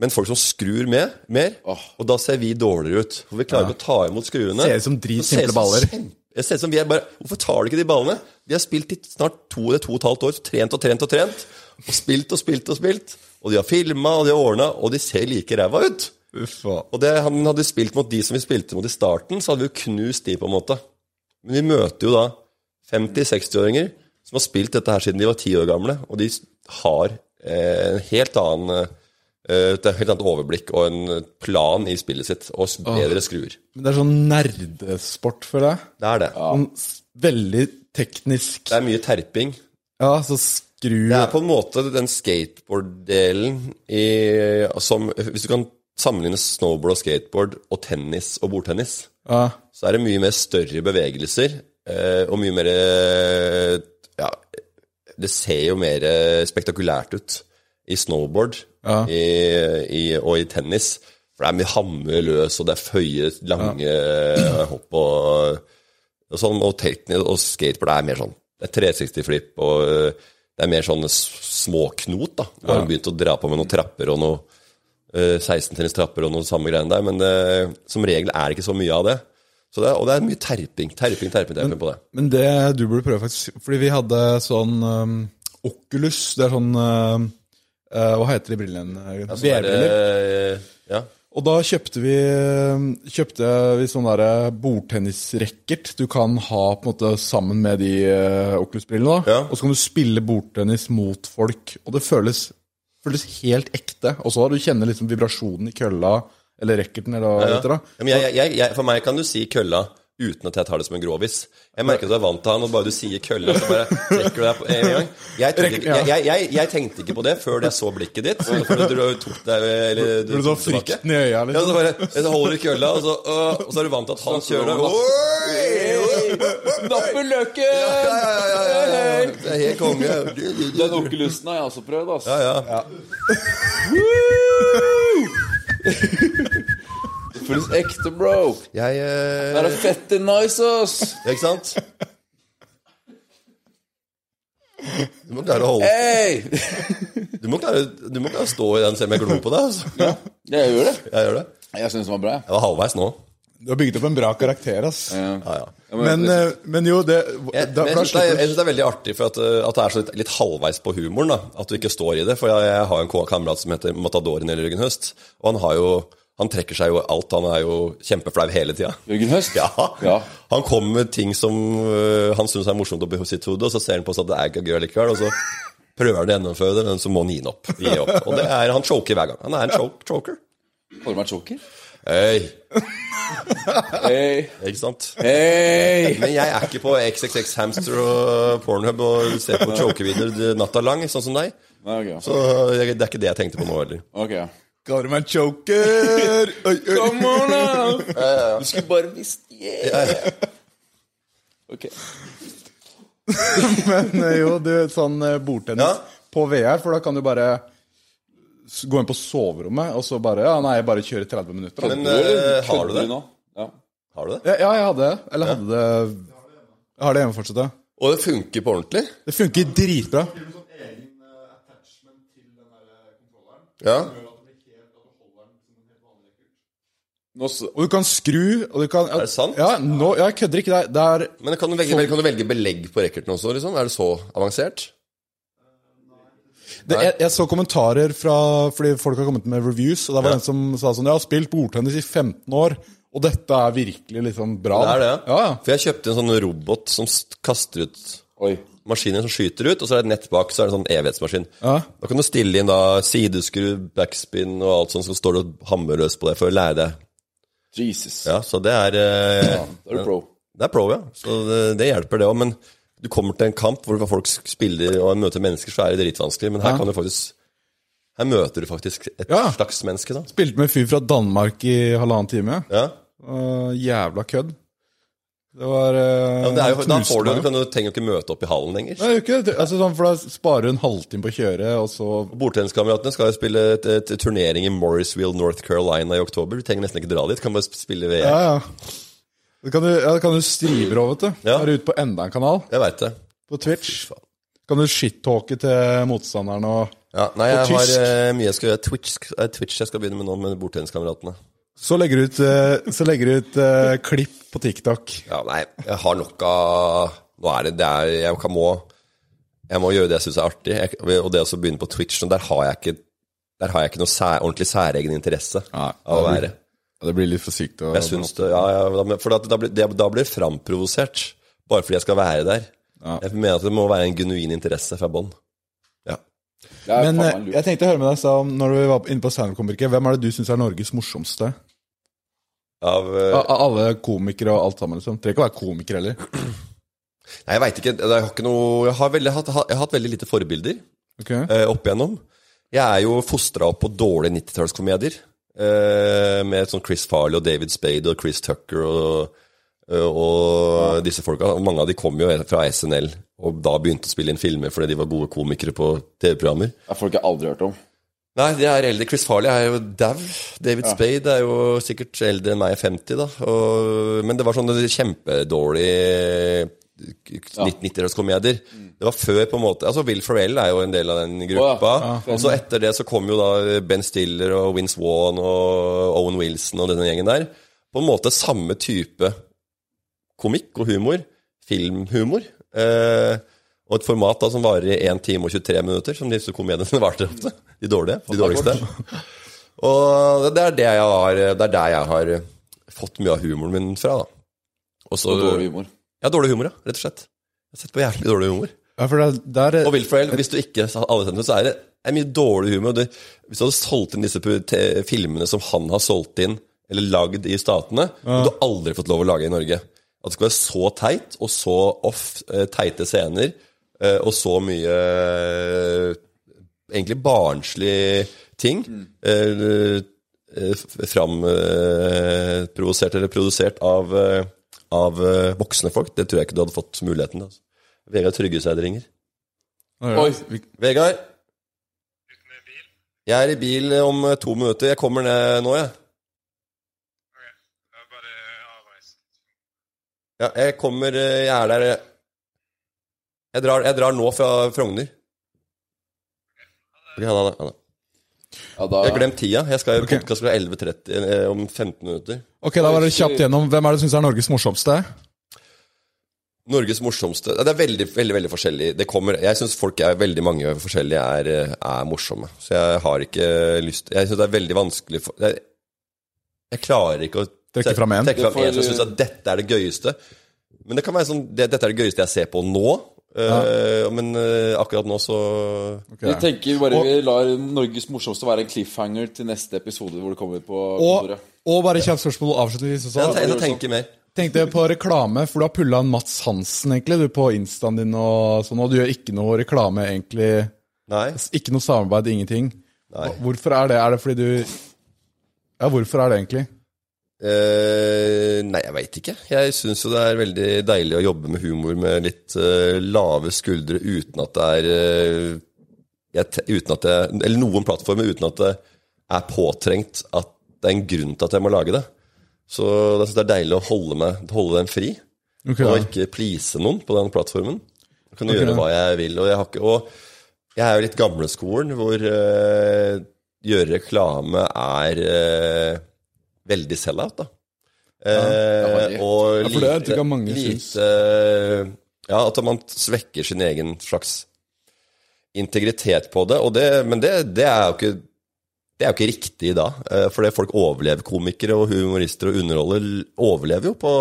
Men folk som skrur med mer. Og da ser vi dårligere ut. For vi klarer ikke å ta imot skruene. Ser ut som ser dritsimple baller. kjempe- Det ser ut som vi er bare Hvorfor tar du ikke de ballene? Vi har spilt i snart to eller to og et halvt år, trent og trent og trent. Og spilt og spilt og spilt. Og de har filma, og de har ordna, og de ser like ræva ut. Uffa. Og det, han hadde spilt mot de som vi spilte mot i starten, så hadde vi jo knust de, på en måte. Men vi møter jo da 50-60-åringer som har spilt dette her siden de var ti år gamle, og de har eh, en helt annen eh, et helt annet overblikk og en plan i spillet sitt, og bedre bedre skruer. Men det er sånn nerdesport, føler jeg. Det er det. Sånn veldig teknisk. Det er mye terping. Ja, så skru Det er på en måte den skateboard-delen i som, Hvis du kan sammenligne snowboard og skateboard og tennis og bordtennis, Ja. så er det mye mer større bevegelser, eh, og mye mer eh, Ja, det ser jo mer eh, spektakulært ut i snowboard Ja. i, i, og i tennis. For det er mye hammer løs, og det er føye, lange ja. hopp og, og sånn. Og, teknisk og skateboard er mer sånn Det er 360-flipp, og eh, det er mer sånne s- småknot, da. Nå har de begynt å dra på med noen trapper og noe eh, 16-trinns-trapper og noen samme greiene der, men det, som regel er det ikke så mye av det. Så det og det er mye terping, terping, terping, terping på det. Men det du burde prøve, faktisk Fordi vi hadde sånn um, Oculus. Det er sånn um, uh, Hva heter de brillene? Det er, VR-briller. eh, ja. Og da kjøpte vi Kjøpte vi sånn der bordtennisracket du kan ha på en måte sammen med de uh, Oculus-brillene. Ja. Og så kan du spille bordtennis mot folk. Og det føles, føles helt ekte. Og så har du kjenner liksom vibrasjonen i kølla eller racketen eller hva det Ja. heter. Ja, jeg, jeg, for meg kan du si kølla uten at jeg tar det som en grovis. Jeg merker at du er vant til han, og bare du sier kølle, så bare trekker du deg på en gang. Jeg, tenkte ikke, jeg, jeg, jeg, jeg tenkte ikke på det før jeg så blikket ditt. Så for du tok deg eller, du, Du så frykten i øya, Ja, liksom. så bare så holder du kølla, og så, øh, og så er du vant til at han kjører. Løken! Ja, ja, ja, ja, ja. Det er helt konge. Den okulusten har jeg også prøvd, altså. Ja, ja. Det føles ekte, bro. Jeg Det er det fette nice, ass. Ikke sant? Du må klare å holde Hey! Du må klare, du må klare å stå i den selv om jeg glor på deg. Altså. Jeg gjør det. Jeg gjør det. Jeg syns den var bra. jeg. Jeg var halvveis nå. Du har bygget opp en bra karakter, ass. Ja, ja. Ja, Men, eh, men jo, det Jeg, da, men jeg syns det, er- jeg synes det er veldig artig for at, uh, at det er så litt, litt halvveis på humoren. da At du ikke står i det. For jeg, jeg har en kamerat som heter Matadoren i ryggen Høst. Og han har jo Han trekker seg jo alt. Han er jo kjempeflau hele tida. Jørgen Høst? Ja. Ja. Han kommer med ting som uh, han syns er morsomt oppi sitt hode, og så ser han på seg at det er ikke gøy likevel. Og så prøver han å gjennomføre det, men så må han gi opp. Gi opp. Og det er, han choker hver gang. Han er en choke, choker. Kaller meg choker? Hei, Hey. ikke sant? Hey. Men jeg er ikke på XXX Hamster og Pornhub og ser på chokevideoer natta lang, sånn som deg. Okay. Så det er ikke det jeg tenkte på nå heller. Ok. Kaller meg choker? Oi, oi. Come on, now. Du skulle bare visst Yeah. Ok. Men eh, jo, du, sånn eh, bordtennis Ja. på VR, for da kan du bare s- gå inn på soverommet, og så bare Ja, nei, jeg bare kjører 30 minutter. Da. Men eh, har du det? nå? Ja. Har du det? Ja, ja, jeg hadde det. Eller hadde det Jeg har det hjemme fortsatt, ja. Og det funker på ordentlig? Det funker dritbra. Ja. Nå Og du kan skru, og du kan Er det sant? Ja, nå, jeg kødder ikke. Det er, Men kan du velge, kan du velge belegg på racketen også? liksom? Er det så avansert? det, jeg, jeg så kommentarer fra Fordi folk har kommet med reviews, og det var Ja. en som sa sånn Jeg har spilt bordtennis i 15 år, og dette er virkelig liksom bra. Det er det, Ja, ja. For jeg kjøpte en sånn robot som kaster ut Oi. maskiner som skyter ut, og så er det et nett bak, så er det en sånn evighetsmaskin. Ja. Da kan du stille inn da sideskru, backspin og alt sånt, så står du og hammer løs på det for å lære deg. Jesus. Ja, så det er eh, Da er pro. Det er pro, ja. Så det, det hjelper, det òg. Men du kommer til en kamp hvor folk spiller og møter mennesker, så er det dritvanskelig. Men her Ja. kan du faktisk Her møter du faktisk et Ja. slags menneske, da. Spilte med en fyr fra Danmark i halvannen time. Ja. Uh, jævla kødd. Det var uh, Ja, det jo, da får du, du trenger jo ikke møte opp i hallen lenger. Nei, ikke. Altså, sånn, for da sparer du en halvtime på å kjøre, og så Bordtenniskameratene skal jo spille et, et turnering i Morrisville, North Carolina i oktober. Du trenger nesten ikke dra dit, kan bare spille VM. Ja, ja. Det kan du, ja, kan du strive over, vet du. Ja. Er ute på enda en kanal, Jeg vet det. på Twitch. Kan du shit-talke til motstanderen og Ja, nei, På jeg har tysk. eh, mye jeg skal gjøre. Twitch, uh, Twitch jeg skal begynne med nå, med bordtenniskameratene. Så legger du ut, eh, så legger du ut uh, klipp på TikTok. Ja, nei, jeg har nok av Nå er det, det er, jeg, kan må, jeg må gjøre det jeg syns er artig. Jeg, og det å begynne på Twitch, der har jeg ikke Der har jeg ikke noe sær, ordentlig særegen interesse Nei, av å det blir- være. Ja, det blir litt for sykt. å- Jeg syns det, ja, ja, For da, da, blir, det, da blir framprovosert. Bare fordi jeg skal være der. Ja. Jeg mener at det må være en genuin interesse fra bånn. Ja. Men eh, jeg tenkte å høre med deg, Sam, når du var inne på standup-komikere, hvem er det du syns er Norges morsomste? Av, eh, Av av alle komikere og alt sammen, liksom. Trenger ikke å være komiker heller. nei, jeg veit ikke. Jeg har, ikke noe, jeg, har veldig, hatt, jeg har hatt veldig lite forbilder. okay. eh, opp igjennom. Jeg er jo fostra opp på dårlige 90-tallskomedier. Eh, med sånn Chris Farley og David Spade og Chris Tucker og, eh, og disse folka. Og mange av de kom jo fra SNL og da begynte å spille inn filmer fordi de var gode komikere på TV-programmer. Er folk jeg aldri hørt om. Nei, de er eldre. Chris Farley er jo dau. David Spade er jo sikkert eldre enn meg, 50, da. Og, men det var sånne kjempedårlige 90-tallskomedier. Det var før, på en måte Altså, Will Ferrell er jo en del av den gruppa. Å, Og så etter det så kom jo da Ben Stiller og Vince Wann og Owen Wilson og denne gjengen der. På en måte samme type komikk og humor. Filmhumor. Eh, og et format da som varer i 1 time og 23 minutter, som disse komediene varte ofte. De dårlige. De dårligste. Og det er, det, jeg har, det er der jeg har fått mye av humoren min fra. da. Også, Og dårlig humor. Ja, dårlig humor, ja. Rett og slett. Jeg har sett på jævlig dårlig humor. Ja, for det, der, Og Wilfred, hvis du ikke sa alle sendte, så er det er mye dårlig humor. Det, hvis du hadde solgt inn disse filmene som han har solgt inn, eller lagd i Statene, hadde du aldri fått lov å lage i Norge. At det skulle være så teit, og så off, eh, teite scener, og så mye eh, egentlig barnslig ting. Mm. eh, Framprovosert eller produsert av, eh, av eh, voksne folk. Det tror jeg ikke du hadde fått muligheten til. Altså. Vegard Tryggeseid ringer. Oi. Vegard? Jeg er i bil om eh, to minutter. Jeg kommer ned nå, jeg. Ja, jeg kommer eh, Jeg er der eh. Jeg drar, jeg drar nå fra Frogner. Ok, ha det. ha det. Ja, da, Jeg har glemt tida. Jeg skal i podcast fra 11.30 eh, om 15 minutter. Ok, da var det kjapt gjennom. Hvem er det du syns er Norges morsomste? Norges morsomste Det er veldig veldig, veldig forskjellig. Det kommer, jeg syns folk er veldig mange forskjellige er, eh, er morsomme. Så jeg har ikke lyst Jeg syns det er veldig vanskelig for, jeg, jeg klarer ikke å Trekke fram en som syns at dette er det gøyeste. Men det kan være sånn det, Dette er det gøyeste jeg ser på nå. Eh, men uh, akkurat nå så okay. Vi tenker bare vi lar Norges morsomste være en cliffhanger til neste episode hvor det kommer på Og, kontoret. og bare kjapt spørsmål avslutningsvis også. Jeg, jeg tenker mer. Tenkte på reklame, for du har pulla en Mats Hansen egentlig, du på instaen din og sånn, og du gjør ikke noe reklame egentlig. Nei. Ikke noe samarbeid, ingenting. Nei. Hvorfor er det? Er det fordi du Ja, hvorfor er det egentlig? Eh, nei, jeg veit ikke. Jeg syns jo det er veldig deilig å jobbe med humor med litt uh, lave skuldre uten at det er uh, jeg, uten at det, Eller noen plattformer uten at det er påtrengt at det er en grunn til at jeg må lage det. Så jeg synes det er deilig å holde, meg, holde den fri, Okay, og ikke please noen på den plattformen. Jeg kan okay, gjøre hva jeg vil. Og jeg, har ikke, og jeg er jo litt gamleskolen, hvor gjøre reklame er veldig sell-out, da. Eh, harry. og Ja, for det lite Ja, at man svekker sin egen slags integritet på det. Og det men det, det er jo ikke det er jo ikke riktig da, for fordi folk overlever. Komikere og humorister og underholder overlever jo på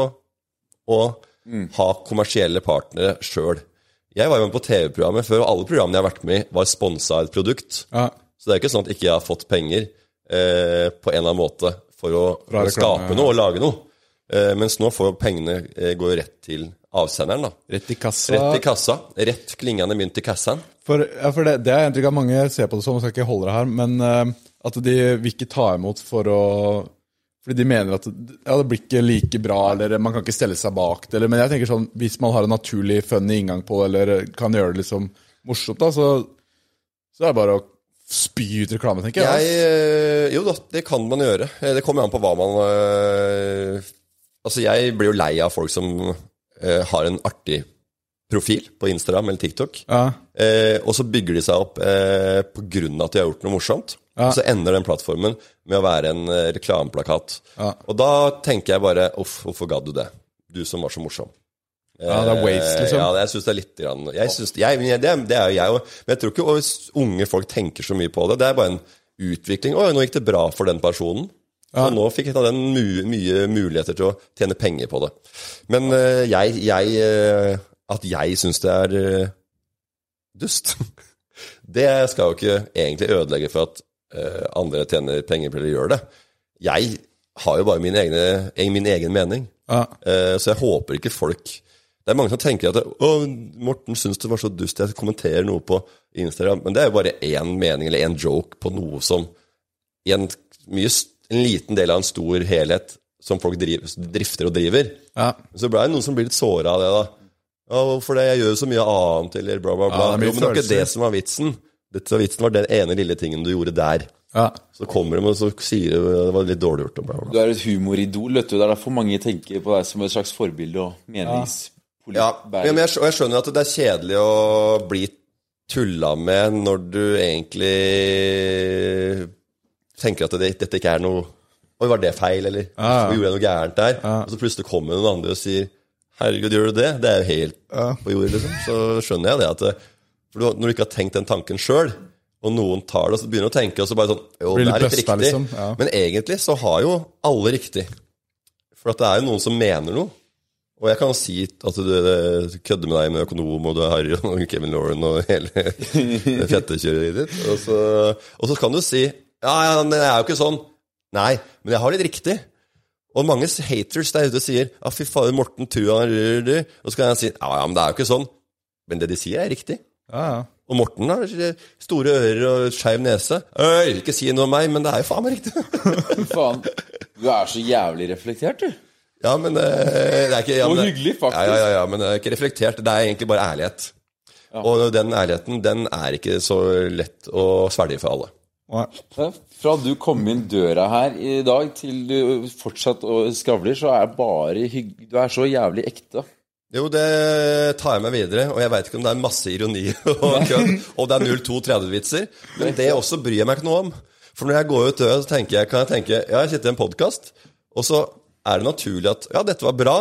å ha kommersielle partnere sjøl. Jeg var jo med på TV-programmet før, og alle programmene jeg har vært med i, var sponsa et produkt. Ja. Så det er jo ikke sånn at ikke jeg har fått penger eh, på en eller annen måte for å, for å skape noe og lage noe. Eh, mens nå får pengene eh, gå rett til avsenderen. da. Rett i kassa. Rett i kassa. Rett klingende mynt i kassaen. For, ja, for det, det er inntrykk av mange ser på det sånn, jeg skal ikke holde det her, men eh, at de vil ikke ta imot for å Fordi de mener at ja, det blir ikke like bra, eller man kan ikke stelle seg bak det. Eller, men jeg tenker sånn, hvis man har en naturlig funny inngang på det, eller kan gjøre det liksom morsomt, da, så, så er det bare å spy ut reklame, tenker jeg. Jeg, eh, jo da, det kan man gjøre. Eh, Det kommer an på hva man øh, Altså, jeg blir jo lei av folk som øh, har en artig profil på Instagram eller TikTok, Ja. eh, og så bygger de seg opp eh, av at de har gjort noe morsomt. Ja. Og så ender den plattformen med å være en reklameplakat. Ja. Og da tenker jeg bare Uff, hvorfor gadd du det? Du som var så morsom. Ja, det er waste, liksom. Eh, Ja, jeg syns det er litt grann, jeg synes, jeg, det, det er jo jeg òg. Men jeg tror ikke unge folk tenker så mye på det. Det er bare en utvikling. 'Å, nå gikk det bra for den personen. Og nå fikk den mye, mye muligheter til å tjene penger på det. Men eh, jeg, jeg eh, At jeg syns det er dust, det skal jo ikke egentlig ødelegge for at andre tjener penger på det eller gjør det. Jeg har jo bare min, egne, min egen mening. Ja. Så jeg håper ikke folk Det er mange som tenker at Å, Morten syns det var så dust jeg kommenterer noe på Instagram. Men det er jo bare én mening eller én joke på noe som i en, mye, en liten del av en stor helhet som folk driver, drifter og driver. Ja. Så ble det noen som blir litt såra av det, da. Ja, hvorfor det? Jeg gjør jo så mye annet, eller bla, bla, bla. Ja, det jo, men det var ikke det som var vitsen. Det som vitsen var den ene lille tingen du gjorde der. Ja. Så kommer de og så sier de det var litt dårlig gjort. Og bla, bla. Du er et humoridol, vet du. Det er derfor mange tenker på deg som et slags forbilde og meningspolitikk. Ja, men jeg, og jeg skjønner at det er kjedelig å bli tulla med når du egentlig tenker at det, dette ikke er noe Oi, var det feil, eller Ja, ja. Gjorde jeg noe gærent der? Og så plutselig kommer noen andre og sier Herregud, gjør du det? Det er jo helt på jord, liksom. Så skjønner jeg det at det, For du, når du ikke har tenkt den tanken sjøl, og noen tar det, og så begynner du å tenke, og så bare sånn Jo, det er litt riktig. liksom, ja. Men egentlig så har jo alle riktig. For at det er jo noen som mener noe. Og jeg kan si at du kødder med deg med økonom, og du er Harry og Kevin Lauren og hele det fettekjøret ditt. Og så, og så kan du si Ja, ja, men det er jo ikke sånn. Nei, men jeg har litt riktig. Og mange haters der ute sier Ja, fy fader, Morten tror han rør det. Og så kan jeg si Ja, ja, men det er jo ikke sånn. Men det de sier, er riktig. Ja, ja. Og Morten har store ører og skeiv nese. Øy, ikke si noe om meg, men det er jo faen meg riktig. Faen. Du er så jævlig reflektert, du. Ja, men eh, det er ikke ja, men det- hyggelig, faktisk. Ja, ja, ja, men det er ikke reflektert. Det er egentlig bare ærlighet. Og den ærligheten, den er ikke så lett å svelge for alle. Nei. Fra du kom inn døra her i dag til du fortsatt skravler, så er bare hygg... Du er så jævlig ekte. Jo, det tar jeg med videre, og jeg veit ikke om det er masse ironi og kødd, og det er 0230-vitser, men det også bryr jeg meg ikke noe om. For når jeg går ut døra, så tenker jeg, kan jeg tenke Ja, jeg sitter i en podkast, og så er det naturlig at Ja, dette var bra,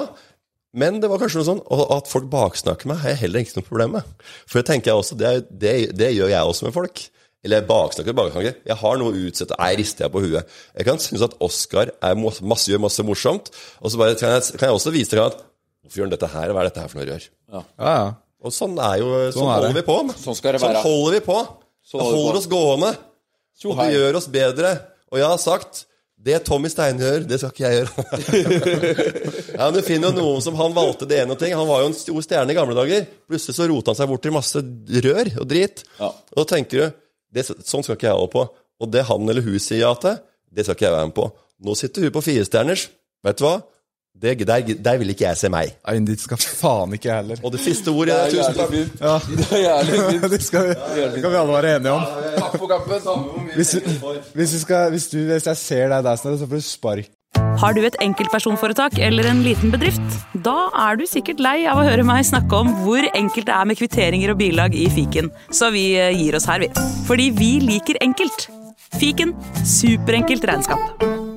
men det var kanskje noe sånn Og at folk baksnakker meg, har jeg heller ikke noe problem med. For det tenker jeg også, det, det, det gjør jeg også med folk. Eller baksnakker, baksnakker. Jeg har noe å utsette. Nei, rister jeg på huet. Jeg kan synes at Oskar er masse, masse, gjør masse morsomt, og så bare kan jeg, kan jeg også vise deg at Hvorfor gjør han dette her? Hva er dette her for noe rør? Ja, ja. Og sånn er jo Sånn, er holder vi på. Sånn skal det Sånn holder vi på. Sånn det holder oss gående. Og det gjør oss bedre. Og jeg har sagt det Tommy Steine gjør, det skal ikke jeg gjøre. ja, men Du finner jo noen som han valgte det ene og ting. Han var jo en stor stjerne i gamle dager. Plutselig så rota han seg bort til masse rør og drit. Ja. Og da tenker du det, sånn skal ikke jeg holde på. Og det han eller hun sier ja til, det skal ikke jeg være med på. Nå sitter hun på firestjerners. Vet du hva? Det, der, der vil ikke jeg se meg. Nei, dit skal faen ikke jeg heller. Og det siste ordet er Tusen takk. Ja. Det er jævlig fint. det, skal vi, det kan vi alle være enige om. Takk for kampen. Hvis, hvis, skal, hvis, du, hvis jeg ser deg der, Snorre, så får du spark. Har du et enkeltpersonforetak eller en liten bedrift? Da er du sikkert lei av å høre meg snakke om hvor enkelt det er med kvitteringer og bilag i fiken, så vi eh, gir oss her, vi. Fordi vi liker enkelt. Fiken superenkelt regnskap.